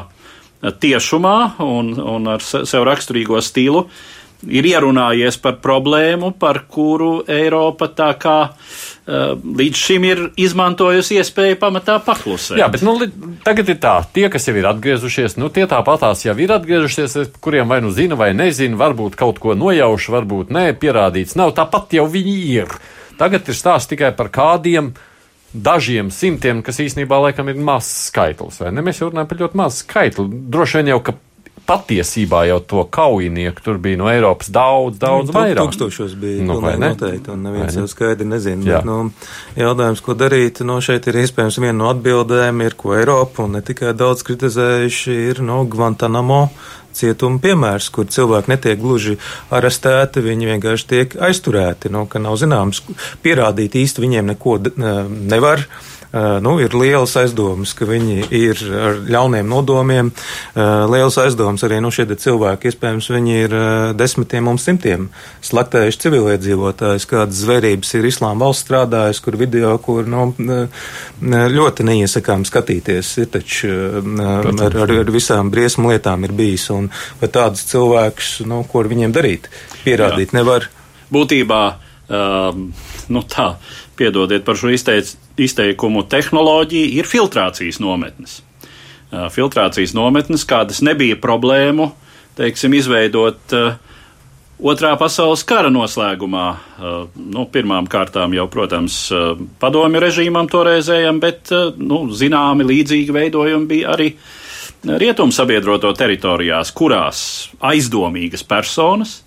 tiešumā un, un ar sev raksturīgo stilu uh, ir ierunājies par problēmu, par kuru Eiropa tā kā uh, līdz šim ir izmantojusi iespēju pamatā paklusēt. Jā, bet nu, tagad ir tā, tie, kas jau ir atgriezušies, nu, tie tāpatās jau ir atgriežušies, kuriem vai nu zina vai nezina, varbūt kaut ko nojauši, varbūt nē, pierādīts nav, tāpat jau viņi ir. Tagad ir stāsts tikai par kādiem dažiem simtiem, kas īstenībā laikam ir mazs skaitlis. Mēs jau runājam par ļoti mazu skaitli. Droši vien jau, ka patiesībā jau to kaujinieku tur bija no Eiropas daudz, daudz nu, vairāk. Tūkstošos bija nu, ne? noteikti, un neviens jau skaidri nezina. Bet, nu, jautājums, ko darīt, nu, šeit ir iespējams viena no atbildēm, ir, ko Eiropa, un ne tikai daudz kritizējuši, ir, nu, Guantanamo cietuma piemērs, kur cilvēki netiek gluži arestēti, viņi vienkārši tiek aizturēti, nu, ka nav zināms, pierādīt īsti viņiem neko nevar. Eh, nu, ir liels aizdomas, ka viņi ir ar ļauniem nodomiem. Eh, liels aizdomas arī nu, šie cilvēki, iespējams, viņi ir eh, desmitiem un simtiem slaktējuši civiliedzīvotājus, kādas zvērības ir islāma valsts strādājis, kur video, kur nu, ļoti neiesakām skatīties. Ir taču ar, ar, ar visām briesmu lietām ir bijis. Un, vai tādus cilvēkus, nu, ko ar viņiem darīt, pierādīt Jā. nevar. Būtībā, um, nu tā, piedodiet par šo izteic, izteikumu, tehnoloģija ir filtrācijas nometnes. Filtrācijas nometnes, kādas nebija problēmu, teiksim, izveidot Otrā pasaules kara noslēgumā, nu, pirmām kārtām jau, protams, padomju režīmam toreizējam, bet, nu, zināmi līdzīgi veidojumi bija arī rietumu sabiedroto teritorijās, kurās aizdomīgas personas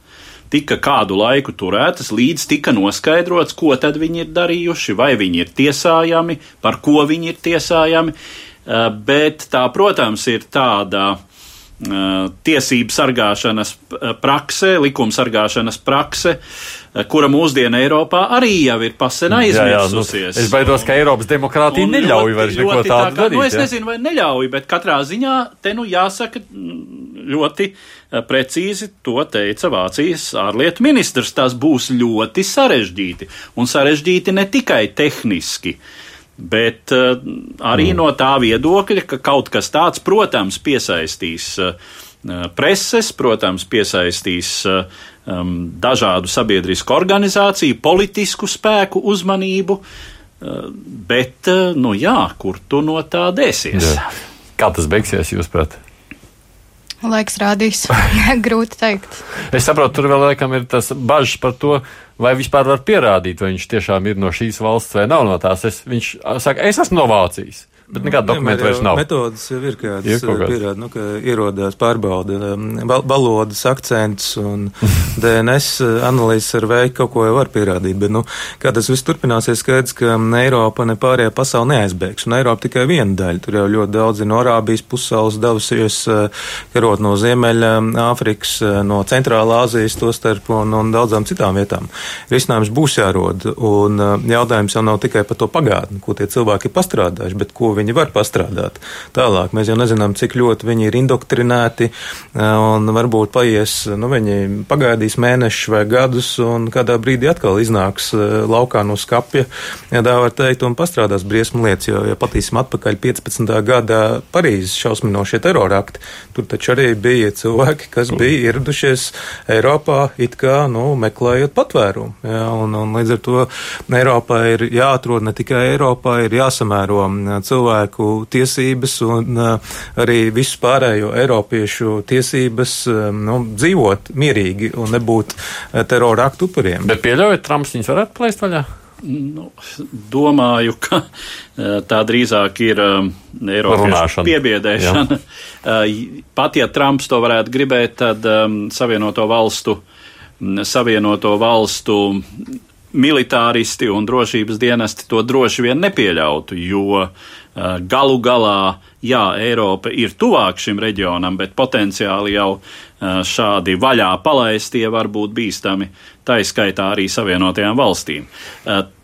tika kādu laiku turētas, līdz tika noskaidrots, ko tad viņi ir darījuši, vai viņi ir tiesājami, par ko viņi ir tiesājami. Eh, bet tā, protams, ir tāda eh, tiesību sargāšanas eh, prakse, likuma sargāšanas prakse, kura mūsdienu Eiropā arī jau ir pasen aizmirsusies. Jā, jā, nu, es baidos, ka Eiropas demokrātija neļauj vairs neko tādu darīt. Nu, es nezinu, vai neļauj, bet katrā ziņā te nu jāsaka ļoti Eh, precīzi to teica Vācijas ārlietu ministrs. Tas būs ļoti sarežģīti. Un sarežģīti ne tikai tehniski. Bet uh, arī mm. no tā viedokļa, ka kaut kas tāds, protams, piesaistīs uh, preses, protams, piesaistīs uh, um, dažādu sabiedrisku organizāciju, politisku spēku uzmanību, uh, bet, uh, nu jā, kur tu no tā dēsies? Jā. Kā tas beigsies, jūs prāt? Laiks rādīs. Grūti teikt. Es saprotu, tur vēl laikam ir tas bažas par to, vai vispār var pierādīt, vai viņš tiešām ir no šīs valsts vai nav no tās. Es, viņš saka, es esmu no Vācijas. Bet nekāda dokumenta vairs nav. Metodas jau ir kādas, ir eh, pierāda, nu, ka ierodās pārbauda um, valodas akcents un DNS eh, analīzes ar veiku kaut ko jau var pierādīt, bet, nu, kā tas viss turpināsies, skaidrs, ka Eiropa ne pārējā pasauli neaizbēgs, un Eiropa tikai viena daļa. Tur jau ļoti daudzi no Arābijas pusaules devusies eh, karot no Ziemeļa Āfrikas, no Centrālā Āzijas to starp un, un daudzām citām vietām. Risinājums būs jārod, un jautājums jau nav tikai par to pagātni, ko tie cilvēki ir pastrādājuši, bet ko viņi viņi var pastrādāt. Tālāk mēs jau nezinām, cik ļoti viņi ir indoktrinēti, un varbūt paies, nu, viņi pagaidīs mēnešus vai gadus, un kādā brīdī atkal iznāks laukā no skapja, ja tā var teikt, un pastrādās briesmu lietas, jo, ja patīsim atpakaļ 15. gadā Parīzes šausminošie terorakti, tur taču arī bija cilvēki, kas bija ieradušies Eiropā, it kā, nu, meklējot patvērumu, ja, un, un līdz ar to Eiropā ir jāatrod ne tikai Eiropā, ir jāsamēro cilvēki, cilvēku tiesības un uh, arī visu pārējo Eiropiešu tiesības um, nu, dzīvot mierīgi un nebūt uh, terora aktu upuriem. Bet pieļaujat, Trumps viņus varētu plēst vaļā? Nu, domāju, ka uh, tā drīzāk ir um, Eiropiešu piebiedēšana. Pat ja Trumps to varētu gribēt, tad um, Savienoto valstu, Savienoto valstu militāristi un drošības dienesti to droši vien nepieļautu, jo galu galā, jā, Eiropa ir tuvāk šim reģionam, bet potenciāli jau šādi vaļā palaistie var būt bīstami, tā izskaitā arī Savienotajām valstīm.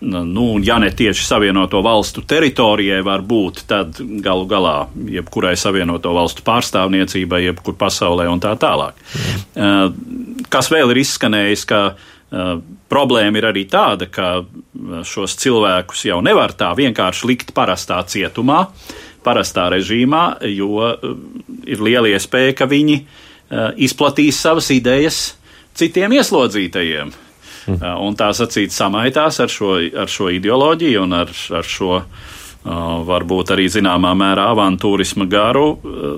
Nu, ja ne tieši Savienoto valstu teritorijai var būt, tad galu galā jebkurai Savienoto valstu pārstāvniecībai, jebkur pasaulē un tā tālāk. Kas vēl ir izskanējis, ka problēma ir arī tāda, ka šos cilvēkus jau nevar tā vienkārši likt parastā cietumā, parastā režīmā, jo ir liela iespēja, ka viņi Eh, izplatīs savas idejas citiem ieslodzītajiem. Mm. Un tā sacīt samaitās ar šo, ar šo ideoloģiju un ar, ar šo uh, varbūt arī zināmā mērā avantūrisma garu. Uh,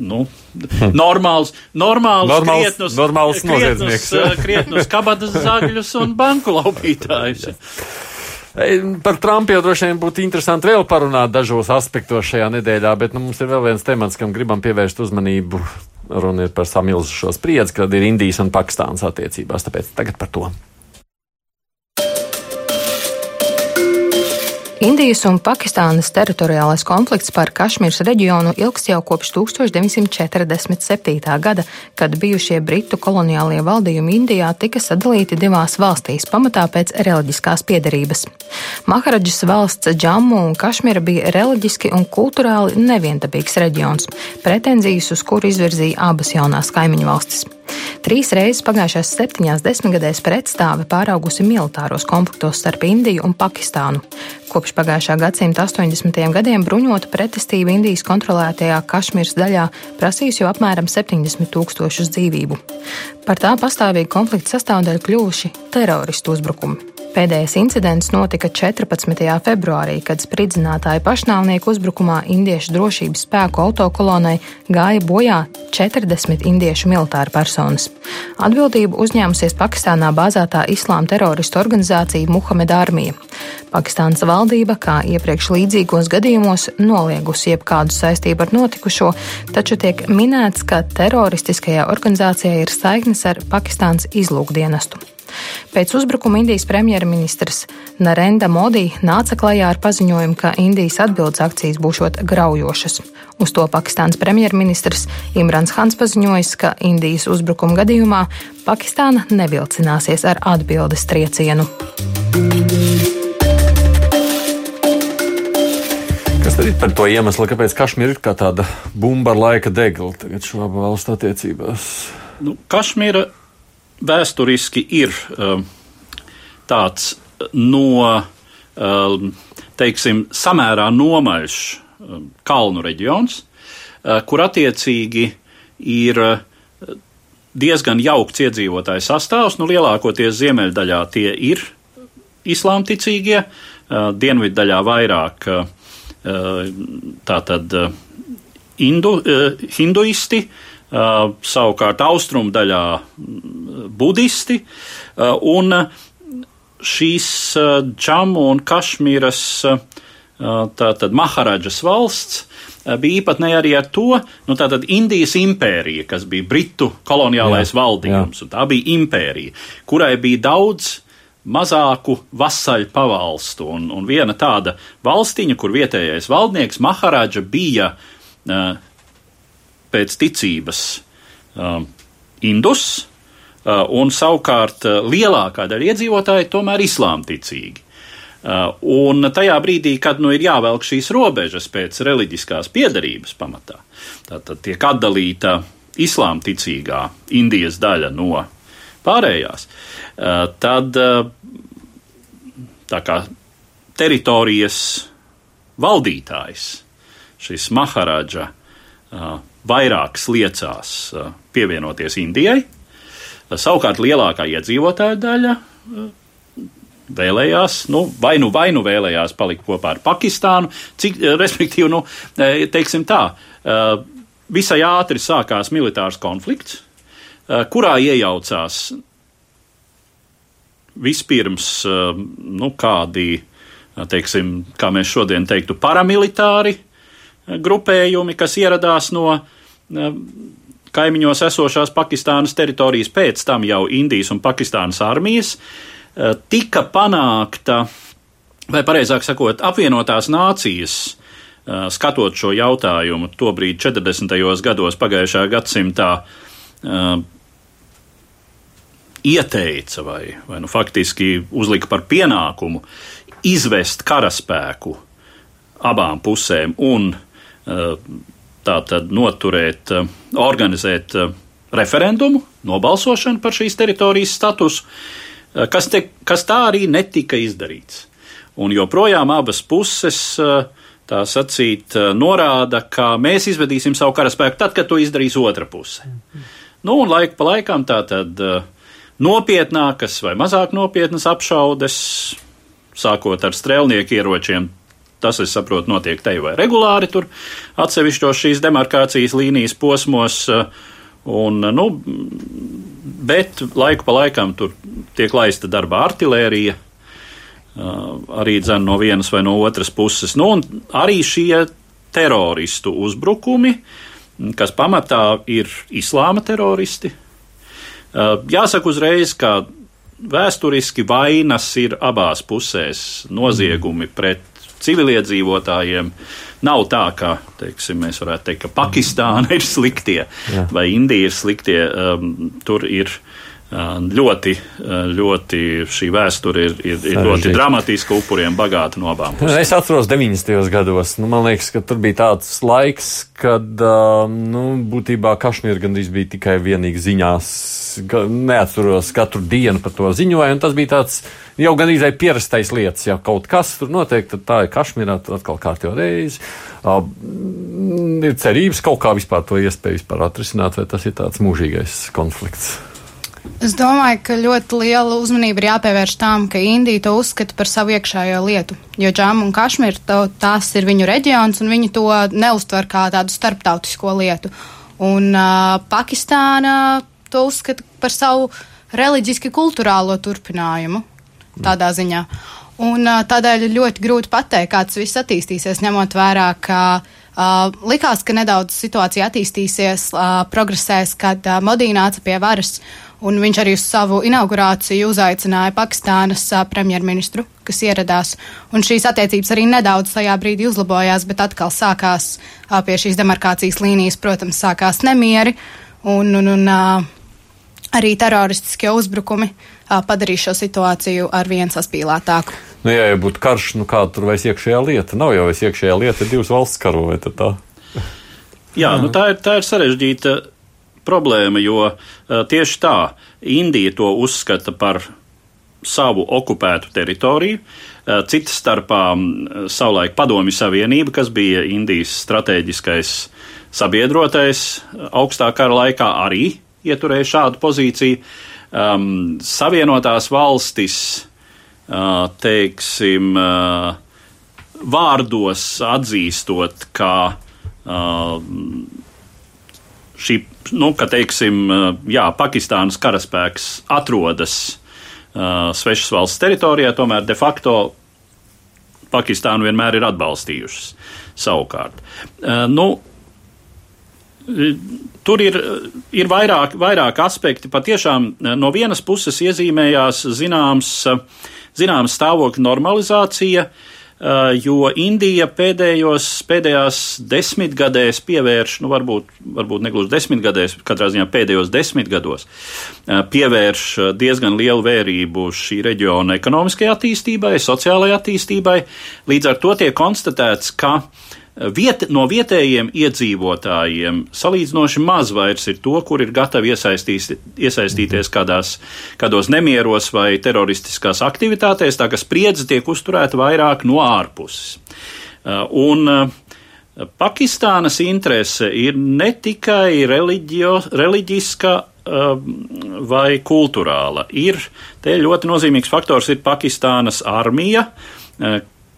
nu, hm. normāls, normāls, normāls, krietnus, normāls krietnus, krietnus kabatas zagļus un banku laupītājus. Par Trumpu jau droši vien būtu interesanti vēl parunāt dažos aspektos šajā nedēļā, bet nu, mums ir vēl viens temats, kam gribam pievērst uzmanību runa ir par samilzušo spriedzi, kad ir Indijas un Pakistānas attiecībās. Tāpēc tagad par to. Indijas un Pakistānas teritoriālais konflikts par Kašmīras reģionu ilgst jau kopš 1947. gada, kad bijušie britu koloniālie valdījumi Indijā tika sadalīti divās valstīs pamatā pēc reliģiskās piedarības. Maharadžas valsts Džammu un Kašmīra bija reliģiski un kulturāli neviendabīgs reģions, pretenzijas uz kuru izvirzīja abas jaunās kaimiņu valstis. Trīs reizes pagājušās septiņās desmitgadēs pretstāve pāraugusi militāros konfliktos starp Indiju un Pakistānu. Kopš pagājušā gadsimta 80. gadiem bruņota pretestība Indijas kontrolētajā Kašmīras daļā prasījusi jau apmēram 70 tūkstošus dzīvību. Par tā pastāvīgu konflikta sastāvdaļu kļuvuši teroristu uzbrukumi. Pēdējais incidents notika 14. februārī, kad spridzinātāju pašnāvnieku uzbrukumā indiešu drošības spēku autokolonai gāja bojā 40 indiešu militāru personas. Atbildību uzņēmusies Pakistānā bāzētā islāma teroristu organizācija Muhamed Armija. Pakistānas valdība, kā iepriekš līdzīgos gadījumos, noliegusi jebkādu saistību ar notikušo, taču tiek minēts, ka teroristiskajā organizācijā ir saiknes ar Pakistānas izlūkdienestu. Pēc uzbrukuma Indijas premjerministrs Narenda Modi nāca klajā ar paziņojumu, ka Indijas atbildes akcijas būšot graujošas. Uz to Pakistāns premjerministrs Imrans Hans paziņojis, ka Indijas uzbrukuma gadījumā Pakistāna nevilcināsies ar atbildes triecienu. Kas tad ir par to iemeslu, kāpēc Kašmīra ir kā tāda bumba ar laika degla tagad šo abu valstu attiecībās? Nu, Kašmīra vēsturiski ir um, tāds no, um, teiksim, samērā nomaļš um, kalnu reģions, uh, kur attiecīgi ir uh, diezgan jaukts iedzīvotāju sastāvs. Nu, lielākoties ziemeļdaļā tie ir islāmticīgie, uh, dienviddaļā vairāk tātad indu, hinduisti, savukārt austrumu daļā mm, budisti, uh, un šīs Džamu uh, un Kašmīras tātad Maharadžas valsts bija īpatnēji arī ar to, nu tātad Indijas impērija, kas bija Britu koloniālais jā, valdījums, jā. un tā bija impērija, kurai bija daudz mazāku vasaļu pavalstu, un, un viena tāda valstiņa, kur vietējais valdnieks Maharadža bija uh, pēc ticības um, indus, uh, un savukārt uh, lielākā daļa iedzīvotāji tomēr islāmticīgi. Uh, un tajā brīdī, kad nu ir jāvelk šīs robežas pēc reliģiskās piedarības pamatā, tad tiek atdalīta islāmticīgā Indijas daļa no pārējās, uh, tad uh, tā kā teritorijas valdītājs, šis Maharadža uh, vairāk sliecās uh, pievienoties Indijai. Savukārt lielākā iedzīvotāja daļa uh, vēlējās, nu, vai nu, vai nu vēlējās palikt kopā ar Pakistānu, cik, uh, respektīvi, nu, teiksim tā, visai ātri sākās militārs konflikts, kurā iejaucās vispirms, nu, kādi, teiksim, kā mēs šodien teiktu, paramilitāri grupējumi, kas ieradās no eh, kaimiņos esošās Pakistānas teritorijas, pēc tam jau Indijas un Pakistānas armijas, eh, tika panākta, vai pareizāk sakot, apvienotās nācijas skatot šo jautājumu, tobrīd 40. gados pagājušā gadsimtā, ieteica vai, vai nu, faktiski uzlika par pienākumu izvest karaspēku abām pusēm un tātad noturēt, organizēt referendumu, nobalsošanu par šīs teritorijas statusu, kas, te, kas tā arī netika izdarīts. Un joprojām abas puses, tā sacīt, norāda, ka mēs izvedīsim savu karaspēku tad, kad to izdarīs otra puse. Nu, un laika pa laikam tā tad nopietnākas vai mazāk nopietnas apšaudes, sākot ar strēlnieku ieročiem, tas, es saprotu, notiek te vai regulāri tur atsevišķos šīs demarkācijas līnijas posmos. Un, nu, bet laiku pa laikam tur tiek laista darbā artilērija, arī dzen no vienas vai no otras puses. Nu, arī šie teroristu uzbrukumi, kas pamatā ir islāma teroristi. Jāsaka uzreiz, ka vēsturiski vainas ir abās pusēs noziegumi pret civiliedzīvotājiem. Nav tā, ka teiksim, mēs varētu teikt, ka Pakistāna ir sliktie Jā. vai Indija ir sliktie. Um, tur ir ļoti, ļoti šī vēsture ir, ir, ir ļoti dramatiska, upuriem bagāta no abām pusēm. Es atceros 90. gados. Nu, man liekas, ka tur bija tāds laiks, kad nu, būtībā Kašmīra gandrīz bija tikai vienīgi ziņās. Neatceros katru dienu par to ziņoju, un tas bija tāds jau gandrīz pierastais lietas. Ja kaut kas tur notiek, tad tā ir Kašmīrā atkal kārtībā reizi. Uh, ir cerības kaut kā vispār to iespēju vispār atrisināt, vai tas ir tāds mūžīgais konflikts. Es domāju, ka ļoti liela uzmanība ir jāpievērš tam, ka Indija to uzskata par savu iekšējo lietu. Jo Džāma un Kašmīra tās ir viņu reģions, un viņi to neuztver kā tādu starptautisko lietu. Un uh, Pakistāna to uzskata par savu reliģiski kultūrālo turpinājumu tādā ziņā. Un tādēļ ir ļoti grūti pateikt, kā tas viss attīstīsies, ņemot vērā, ka uh, likās, ka nedaudz situācija attīstīsies, uh, progresēs, kad uh, Modī nāca pie varas. Un viņš arī uz savu inaugurāciju uzaicināja Pakistānas uh, premjerministru, kas ieradās. Un šīs attiecības arī nedaudz tajā brīdī uzlabojās, bet atkal sākās uh, pie šīs demarkācijas līnijas, protams, sākās nemieri un, un, un uh, arī teroristiskie uzbrukumi uh, padarīja šo situāciju ar vien saspīlētāku. Nu, jā, ja būtu karš, nu kāda tur vairs iekšējā lieta? Nav jau vairs iekšējā lieta, divas valsts karo, vai tā? Jā, nu tā ir, tā ir sarežģīta problēma, jo tieši tā Indija to uzskata par savu okupētu teritoriju. Cita starpā savulaik Padomju Savienība, kas bija Indijas strateģiskais sabiedrotais augstā kara laikā, arī ieturēja šādu pozīciju. Um, savienotās valstis, uh, teiksim, uh, vārdos atzīstot, ka uh, šī, nu, ka, teiksim, jā, Pakistānas karaspēks atrodas uh, svešas valsts teritorijā, tomēr de facto Pakistānu vienmēr ir atbalstījušas savukārt. Uh, nu, Tur ir, ir vairāk, vairāk aspekti. Patiešām no vienas puses iezīmējās zināms, zināms stāvokļa normalizācija, Eh, jo Indija pēdējos, pēdējās desmitgadēs pievērš, nu varbūt, varbūt negluži desmitgadēs, katrā ziņā pēdējos desmitgados, eh, pievērš diezgan lielu vērību šī reģiona ekonomiskajai attīstībai, sociālajai attīstībai. Līdz ar to tiek konstatēts, ka viet, no vietējiem iedzīvotājiem salīdzinoši maz vairs ir to, kur ir gatavi iesaistīties kādās, kādos nemieros vai teroristiskās aktivitātēs, tā ka spriedze tiek uzturēta vairāk no ārpuses. Uh, un uh, Pakistānas interese ir ne tikai reliģio, reliģiska uh, vai kultūrāla. Ir te ļoti nozīmīgs faktors ir Pakistānas armija,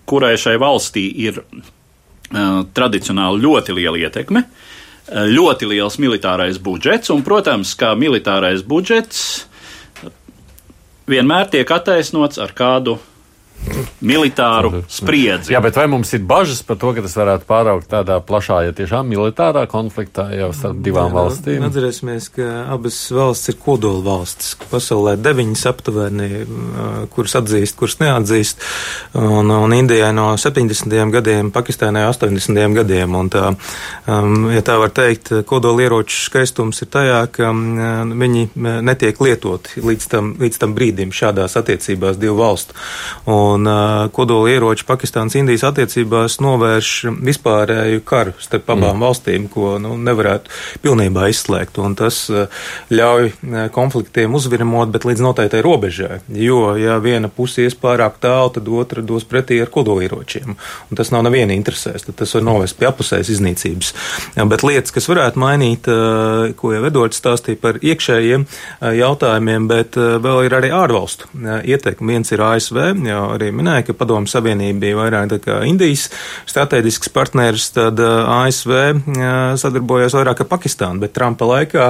kurai šai valstī ir tradicionāli ļoti liela ietekme, eh, ļoti liels militārais budžets, un, protams, kā militārais budžets vienmēr tiek attaisnots ar kādu militāru spriedzi. Jā, bet vai mums ir bažas par to, ka tas varētu pāraukt tādā plašā, ja tiešām militārā konfliktā jau starp divām valstīm? Atcerēsimies, ka abas valstis ir kodola valstis. Pasaulē deviņas aptuveni, kuras atzīst, kuras neatzīst. Un, un Indijai no 70. gadiem, Pakistānai 80. gadiem. Un tā, ja tā var teikt, kodola ieroču skaistums ir tajā, ka viņi netiek lietoti līdz tam, līdz tam brīdim šādās attiecībās divu valstu. Un uh, kodola ieroči Pakistānas Indijas attiecībās novērš vispārēju karu starp abām mm. valstīm, ko nu, nevarētu pilnībā izslēgt. Un tas uh, ļauj uh, konfliktiem uzvirmot, bet līdz noteiktai robežai. Jo, ja viena puse ies pārāk tālu, tad otra dos pretī ar kodolieročiem. Un tas nav neviena interesēs, tad tas var novest pie apusējas iznīcības. Ja, bet lietas, kas varētu mainīt, uh, ko jau Edvards stāstīja par iekšējiem uh, jautājumiem, bet uh, vēl ir arī ārvalstu ieteikumi. Viens ir ASV, jau arī minēja, ka Padomu Savienība bija vairāk kā Indijas strateģisks partneris, tad ASV sadarbojās vairāk ar Pakistānu, bet Trumpa laikā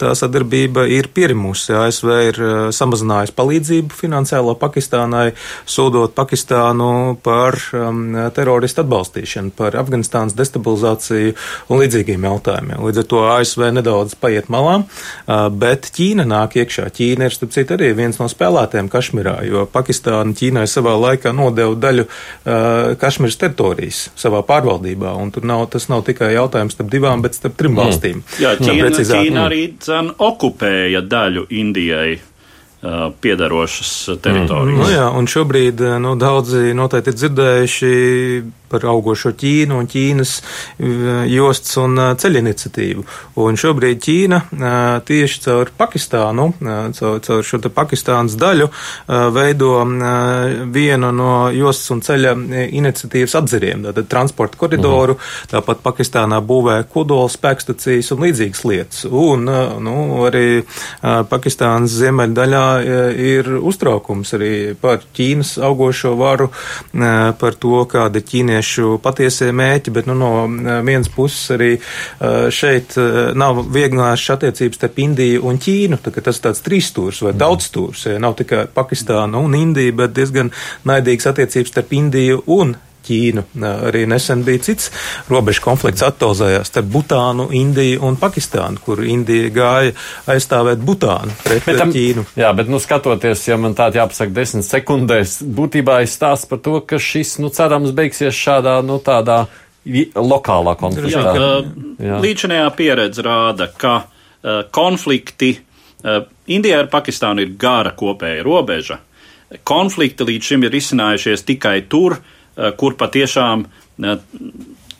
tā sadarbība ir pierimusi. ASV ir samazinājusi palīdzību finansiālo Pakistānai, sūdot Pakistānu par teroristu atbalstīšanu, par Afganistānas destabilizāciju un līdzīgiem jautājumiem. Līdz ar to ASV nedaudz paiet malā, bet Ķīna nāk iekšā. Ķīna ir, starp citu, arī viens no spēlētājiem Kašmirā, jo Pakistāna Ķīnai savā laikā nodeva daļu uh, Kašmiras teritorijas savā pārvaldībā, un tur nav, tas nav tikai jautājums starp divām, bet starp trim mm. valstīm. Jā, Ķīna, Ķīna arī dzen, okupēja daļu Indijai piedarošas teritorijas. Mm. Nu jā, un šobrīd nu, daudzi noteikti ir dzirdējuši par augošo Ķīnu un Ķīnas jostas un ceļu iniciatīvu. Un šobrīd Ķīna tieši caur Pakistānu, caur, caur šo te Pakistānas daļu, veido vienu no jostas un ceļa iniciatīvas atziriem, tātad transporta koridoru, mhm. tāpat Pakistānā būvē kodola spēkstacijas un līdzīgas lietas. Un, nu, arī Pakistānas ziemeļdaļā ir uztraukums arī par Ķīnas augošo varu, par to, kāda Ķīnieši jauniešu patiesie mēķi, bet nu, no eh, vienas puses arī eh, šeit eh, nav vieglināšas attiecības starp Indiju un Ķīnu. Tā, tas ir tāds trīsstūrs vai daudzstūrs. Ja, nav tikai Pakistāna un Indija, bet diezgan naidīgs attiecības starp Indiju un Ķīnu. Arī nesen bija cits robežu konflikts aktualizējās starp Butānu, Indiju un Pakistānu, kur Indija gāja aizstāvēt Butānu pret bet tam, Ķīnu. Jā, bet, nu, skatoties, ja man tāda jāpasaka desmit sekundēs, būtībā ir stāsts par to, ka šis, nu, cerams, beigsies šādā, nu, tādā lokālā konfliktā. Jā, līdzinējā pieredze rāda, ka uh, konflikti uh, Indijā ar Pakistānu ir gara kopēja robeža. Konflikti līdz šim ir izcinājušies tikai tur, uh, kur patiešām eh,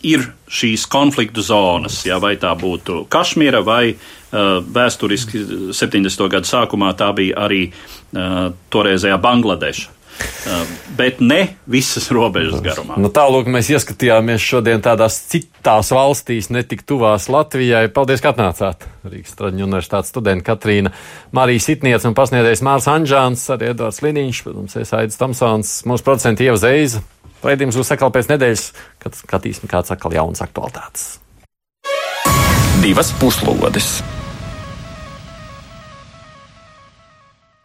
ir šīs konfliktu zonas, ja, vai tā būtu Kašmīra vai uh, vēsturiski 70. gadu sākumā tā bija arī uh, toreizējā Bangladeša. Uh, bet ne visas robežas garumā. Nu, Tālāk mēs ieskatījāmies šodien tādās citās valstīs, ne tik tuvās Latvijai. Paldies, ka atnācāt! Rīgas Traģiņu universitātes studenta Katrīna Marija Sitniec un pasniedzējs Mārs Anžāns, arī Edvards Liniņš, protams, es Aidis Tamsons, mūsu producenti Ieva Zeiza. Raidījums būs atkal pēc nedēļas, kad skatīsim kāds atkal jauns aktualitātes. Divas puslodes!